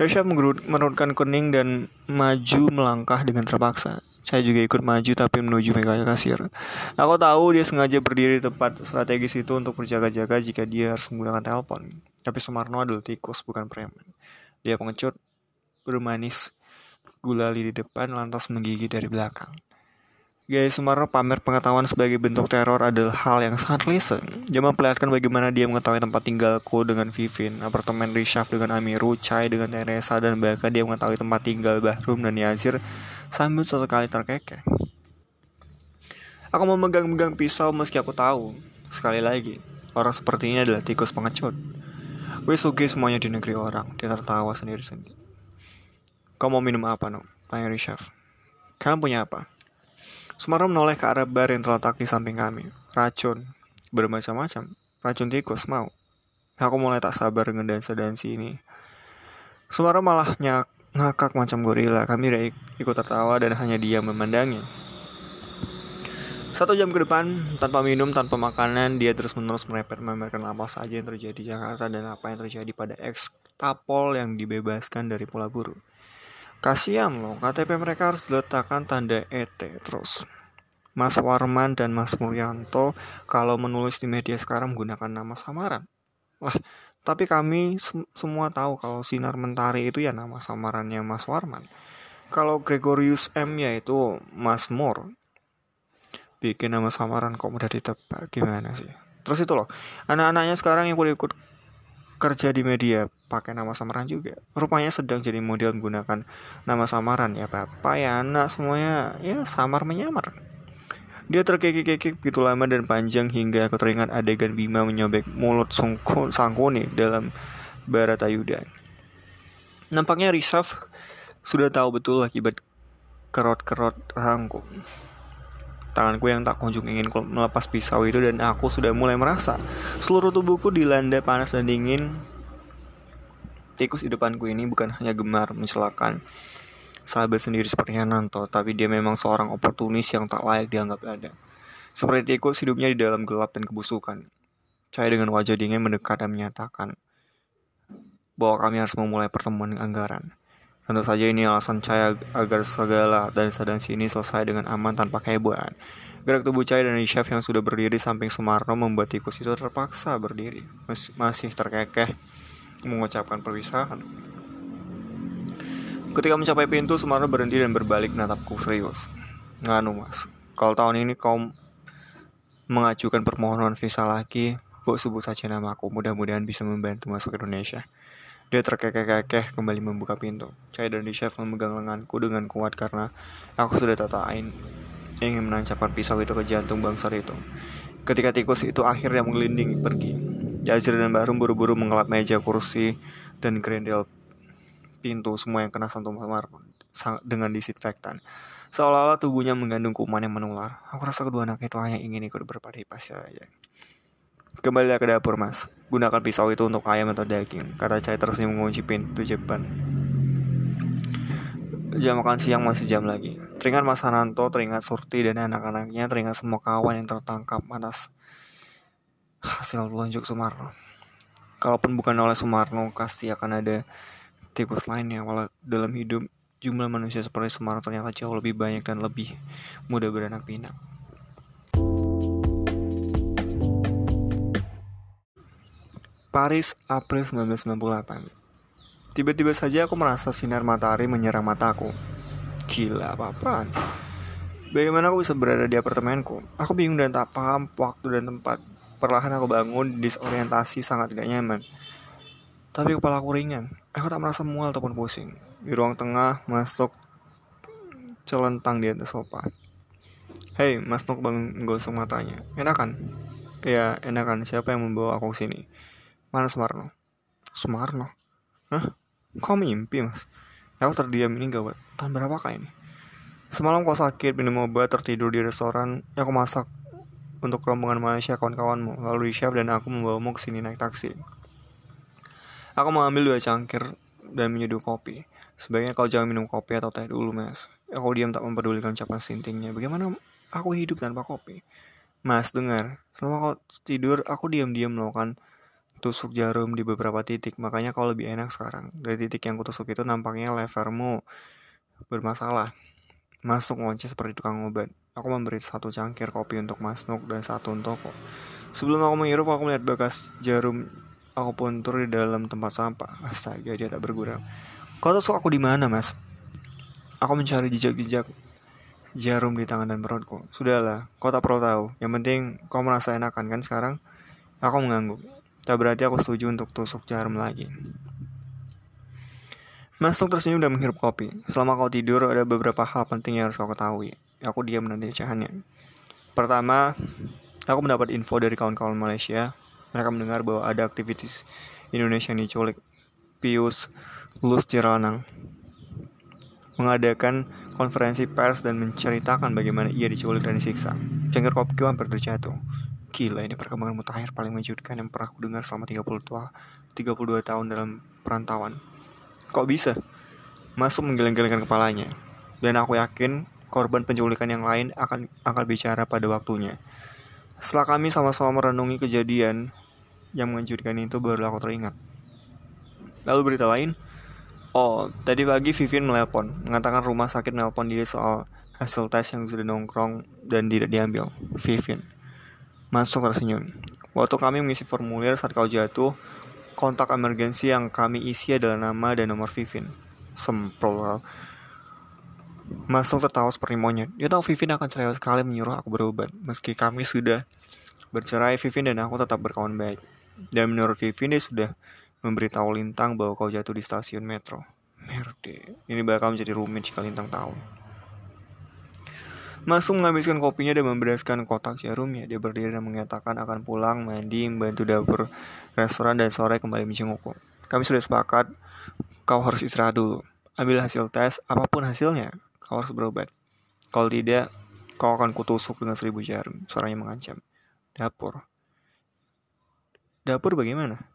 Chef menurunkan kuning dan maju melangkah dengan terpaksa. Saya juga ikut maju tapi menuju meja kasir. Aku tahu dia sengaja berdiri di tempat strategis itu untuk berjaga-jaga jika dia harus menggunakan telepon. Tapi Sumarno adalah tikus bukan preman. Dia pengecut, bermanis, gulali di depan lantas menggigit dari belakang. Gaya Sumarno pamer pengetahuan sebagai bentuk teror adalah hal yang sangat listen. Dia memperlihatkan bagaimana dia mengetahui tempat tinggalku dengan Vivin, apartemen Rishaf dengan Amiru, Chai dengan Teresa, dan bahkan dia mengetahui tempat tinggal Bahrum dan Yazir sambil sesekali terkekeh. Aku memegang-megang pisau meski aku tahu, sekali lagi, orang seperti ini adalah tikus pengecut. Wes oke semuanya di negeri orang, dia tertawa sendiri-sendiri. Kau mau minum apa, no? Tanya Rishaf. Kamu punya apa? Sumarno menoleh ke arah bar yang terletak di samping kami. Racun. bermacam-macam. Racun tikus mau. Aku mulai tak sabar dengan dansa-dansi ini. Suara malah nyak, ngakak macam gorila. Kami ik ikut tertawa dan hanya dia memandangnya. Satu jam ke depan, tanpa minum, tanpa makanan, dia terus menerus merepet memamerkan apa saja yang terjadi di Jakarta dan apa yang terjadi pada ex tapol yang dibebaskan dari Pulau Buru. Kasihan loh, KTP mereka harus diletakkan tanda ET terus. Mas Warman dan Mas Muryanto kalau menulis di media sekarang menggunakan nama samaran. Lah, tapi kami sem semua tahu kalau Sinar Mentari itu ya nama samarannya Mas Warman. Kalau Gregorius M ya itu Mas Mur bikin nama samaran kok mudah ditebak gimana sih terus itu loh anak-anaknya sekarang yang boleh ikut kerja di media pakai nama samaran juga rupanya sedang jadi model menggunakan nama samaran ya bapak ya anak semuanya ya samar menyamar dia terkekik-kekik begitu lama dan panjang hingga aku teringat adegan Bima menyobek mulut Sangkuni dalam Baratayuda. Nampaknya Risaf sudah tahu betul akibat kerot-kerot rangkum. Tanganku yang tak kunjung ingin melepas pisau itu dan aku sudah mulai merasa seluruh tubuhku dilanda panas dan dingin. Tikus di depanku ini bukan hanya gemar mencelakan sahabat sendiri seperti Nanto, tapi dia memang seorang oportunis yang tak layak dianggap ada. Seperti tikus, hidupnya di dalam gelap dan kebusukan. Saya dengan wajah dingin mendekat dan menyatakan bahwa kami harus memulai pertemuan anggaran. Tentu saja ini alasan saya agar segala dan sadar sini selesai dengan aman tanpa kehebohan. Gerak tubuh Cahaya dan chef yang sudah berdiri samping Sumarno membuat tikus itu terpaksa berdiri. Mas masih terkekeh mengucapkan perpisahan. Ketika mencapai pintu, Sumarno berhenti dan berbalik menatapku serius. Nganu mas, kalau tahun ini kau mengajukan permohonan visa lagi, kok sebut saja namaku. Mudah-mudahan bisa membantu masuk Indonesia. Dia terkekeh-kekeh kembali membuka pintu. Chai dan chef memegang lenganku dengan kuat karena aku sudah tak tain ingin menancapkan pisau itu ke jantung bangsar itu. Ketika tikus itu akhirnya menggelinding pergi, Jazir dan Barum buru-buru mengelap meja, kursi, dan grendel pintu semua yang kena santum samar dengan disinfektan. Seolah-olah tubuhnya mengandung kuman yang menular. Aku rasa kedua anak itu hanya ingin ikut berpartisipasi saja. Kembali ke dapur mas Gunakan pisau itu untuk ayam atau daging. Kata Cai tersenyum mengunci pintu Jepang Jam makan siang masih jam lagi. Teringat Mas Hananto, teringat Surti dan anak-anaknya Teringat semua kawan yang tertangkap. Atas Hasil telunjuk Sumarno. Kalaupun bukan oleh Sumarno Pasti akan ada tikus lainnya Walau dalam hidup jumlah manusia seperti Sumarno ternyata jauh lebih banyak dan lebih mudah beranak pinak Paris, April 1998. Tiba-tiba saja aku merasa sinar matahari menyerang mataku. Gila, apa-apaan? Bagaimana aku bisa berada di apartemenku? Aku bingung dan tak paham waktu dan tempat. Perlahan aku bangun, disorientasi sangat tidak nyaman. Tapi kepala aku ringan. Aku tak merasa mual ataupun pusing. Di ruang tengah, masuk celentang di atas sofa. Hei, Mas Nuk bangun gosong matanya. Enakan? Ya, enakan. Siapa yang membawa aku ke sini? Mana Sumarno? Sumarno? Hah? Kau mimpi mas? Aku terdiam ini gawat. Tahun berapa kah ini? Semalam kau sakit, minum obat, tertidur di restoran. Aku masak untuk rombongan Malaysia kawan-kawanmu. Lalu di chef dan aku membawamu ke sini naik taksi. Aku mengambil dua cangkir dan menyeduh kopi. Sebaiknya kau jangan minum kopi atau teh dulu, mas. Aku diam tak mempedulikan ucapan sintingnya. Bagaimana aku hidup tanpa kopi? Mas, dengar. Selama kau tidur, aku diam-diam melakukan tusuk jarum di beberapa titik, makanya kau lebih enak sekarang. Dari titik yang kutusuk itu nampaknya levermu bermasalah. Masuk ngoceh seperti tukang obat. Aku memberi satu cangkir kopi untuk Masnuk dan satu untuk kok. Sebelum aku menghirup, aku melihat bekas jarum aku pun turun di dalam tempat sampah. Astaga, dia tak bergurau. Kau tusuk aku di mana, Mas? Aku mencari jejak-jejak jarum di tangan dan perutku. Sudahlah, kau tak perlu tahu. Yang penting kau merasa enakan kan sekarang? Aku mengangguk. Tak berarti aku setuju untuk tusuk jarum lagi. Masuk tersenyum dan menghirup kopi. Selama kau tidur, ada beberapa hal penting yang harus kau ketahui. Aku diam menanti cahannya. Pertama, aku mendapat info dari kawan-kawan Malaysia. Mereka mendengar bahwa ada aktivitas Indonesia yang diculik. Pius Lus Ciranang mengadakan konferensi pers dan menceritakan bagaimana ia diculik dan disiksa. Cangkir kopi hampir terjatuh. Gila ini perkembangan mutakhir paling mengejutkan yang pernah aku dengar selama 30 tua, 32 tahun dalam perantauan. Kok bisa? Masuk menggeleng-gelengkan kepalanya. Dan aku yakin korban penculikan yang lain akan akan bicara pada waktunya. Setelah kami sama-sama merenungi kejadian yang mengejutkan itu baru aku teringat. Lalu berita lain, oh tadi pagi Vivien menelpon, mengatakan rumah sakit menelpon dia soal hasil tes yang sudah nongkrong dan tidak diambil. Vivien. Masuk tersenyum. Waktu kami mengisi formulir saat kau jatuh, kontak emergensi yang kami isi adalah nama dan nomor Vivin. Semprol. Masuk tertawa seperti monyet. Dia tahu Vivin akan cerai sekali menyuruh aku berobat. Meski kami sudah bercerai, Vivin dan aku tetap berkawan baik. Dan menurut Vivin dia sudah memberitahu Lintang bahwa kau jatuh di stasiun metro. Merde, ini bakal menjadi rumit jika Lintang tahu. Masuk menghabiskan kopinya dan membereskan kotak jarumnya. Dia berdiri dan mengatakan akan pulang, mandi, membantu dapur restoran dan sore kembali menjengukku. Kami sudah sepakat, kau harus istirahat dulu. Ambil hasil tes, apa pun hasilnya, kau harus berobat. Kalau tidak, kau akan kutusuk dengan seribu jarum. Suaranya mengancam. Dapur. Dapur bagaimana?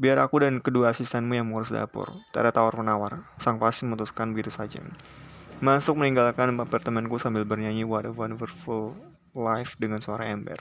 Biar aku dan kedua asistenmu yang mengurus dapur. Tak ada tawar-menawar. Sang pasien memutuskan begitu saja. Masuk meninggalkan apartemenku sambil bernyanyi What a Wonderful Life dengan suara ember.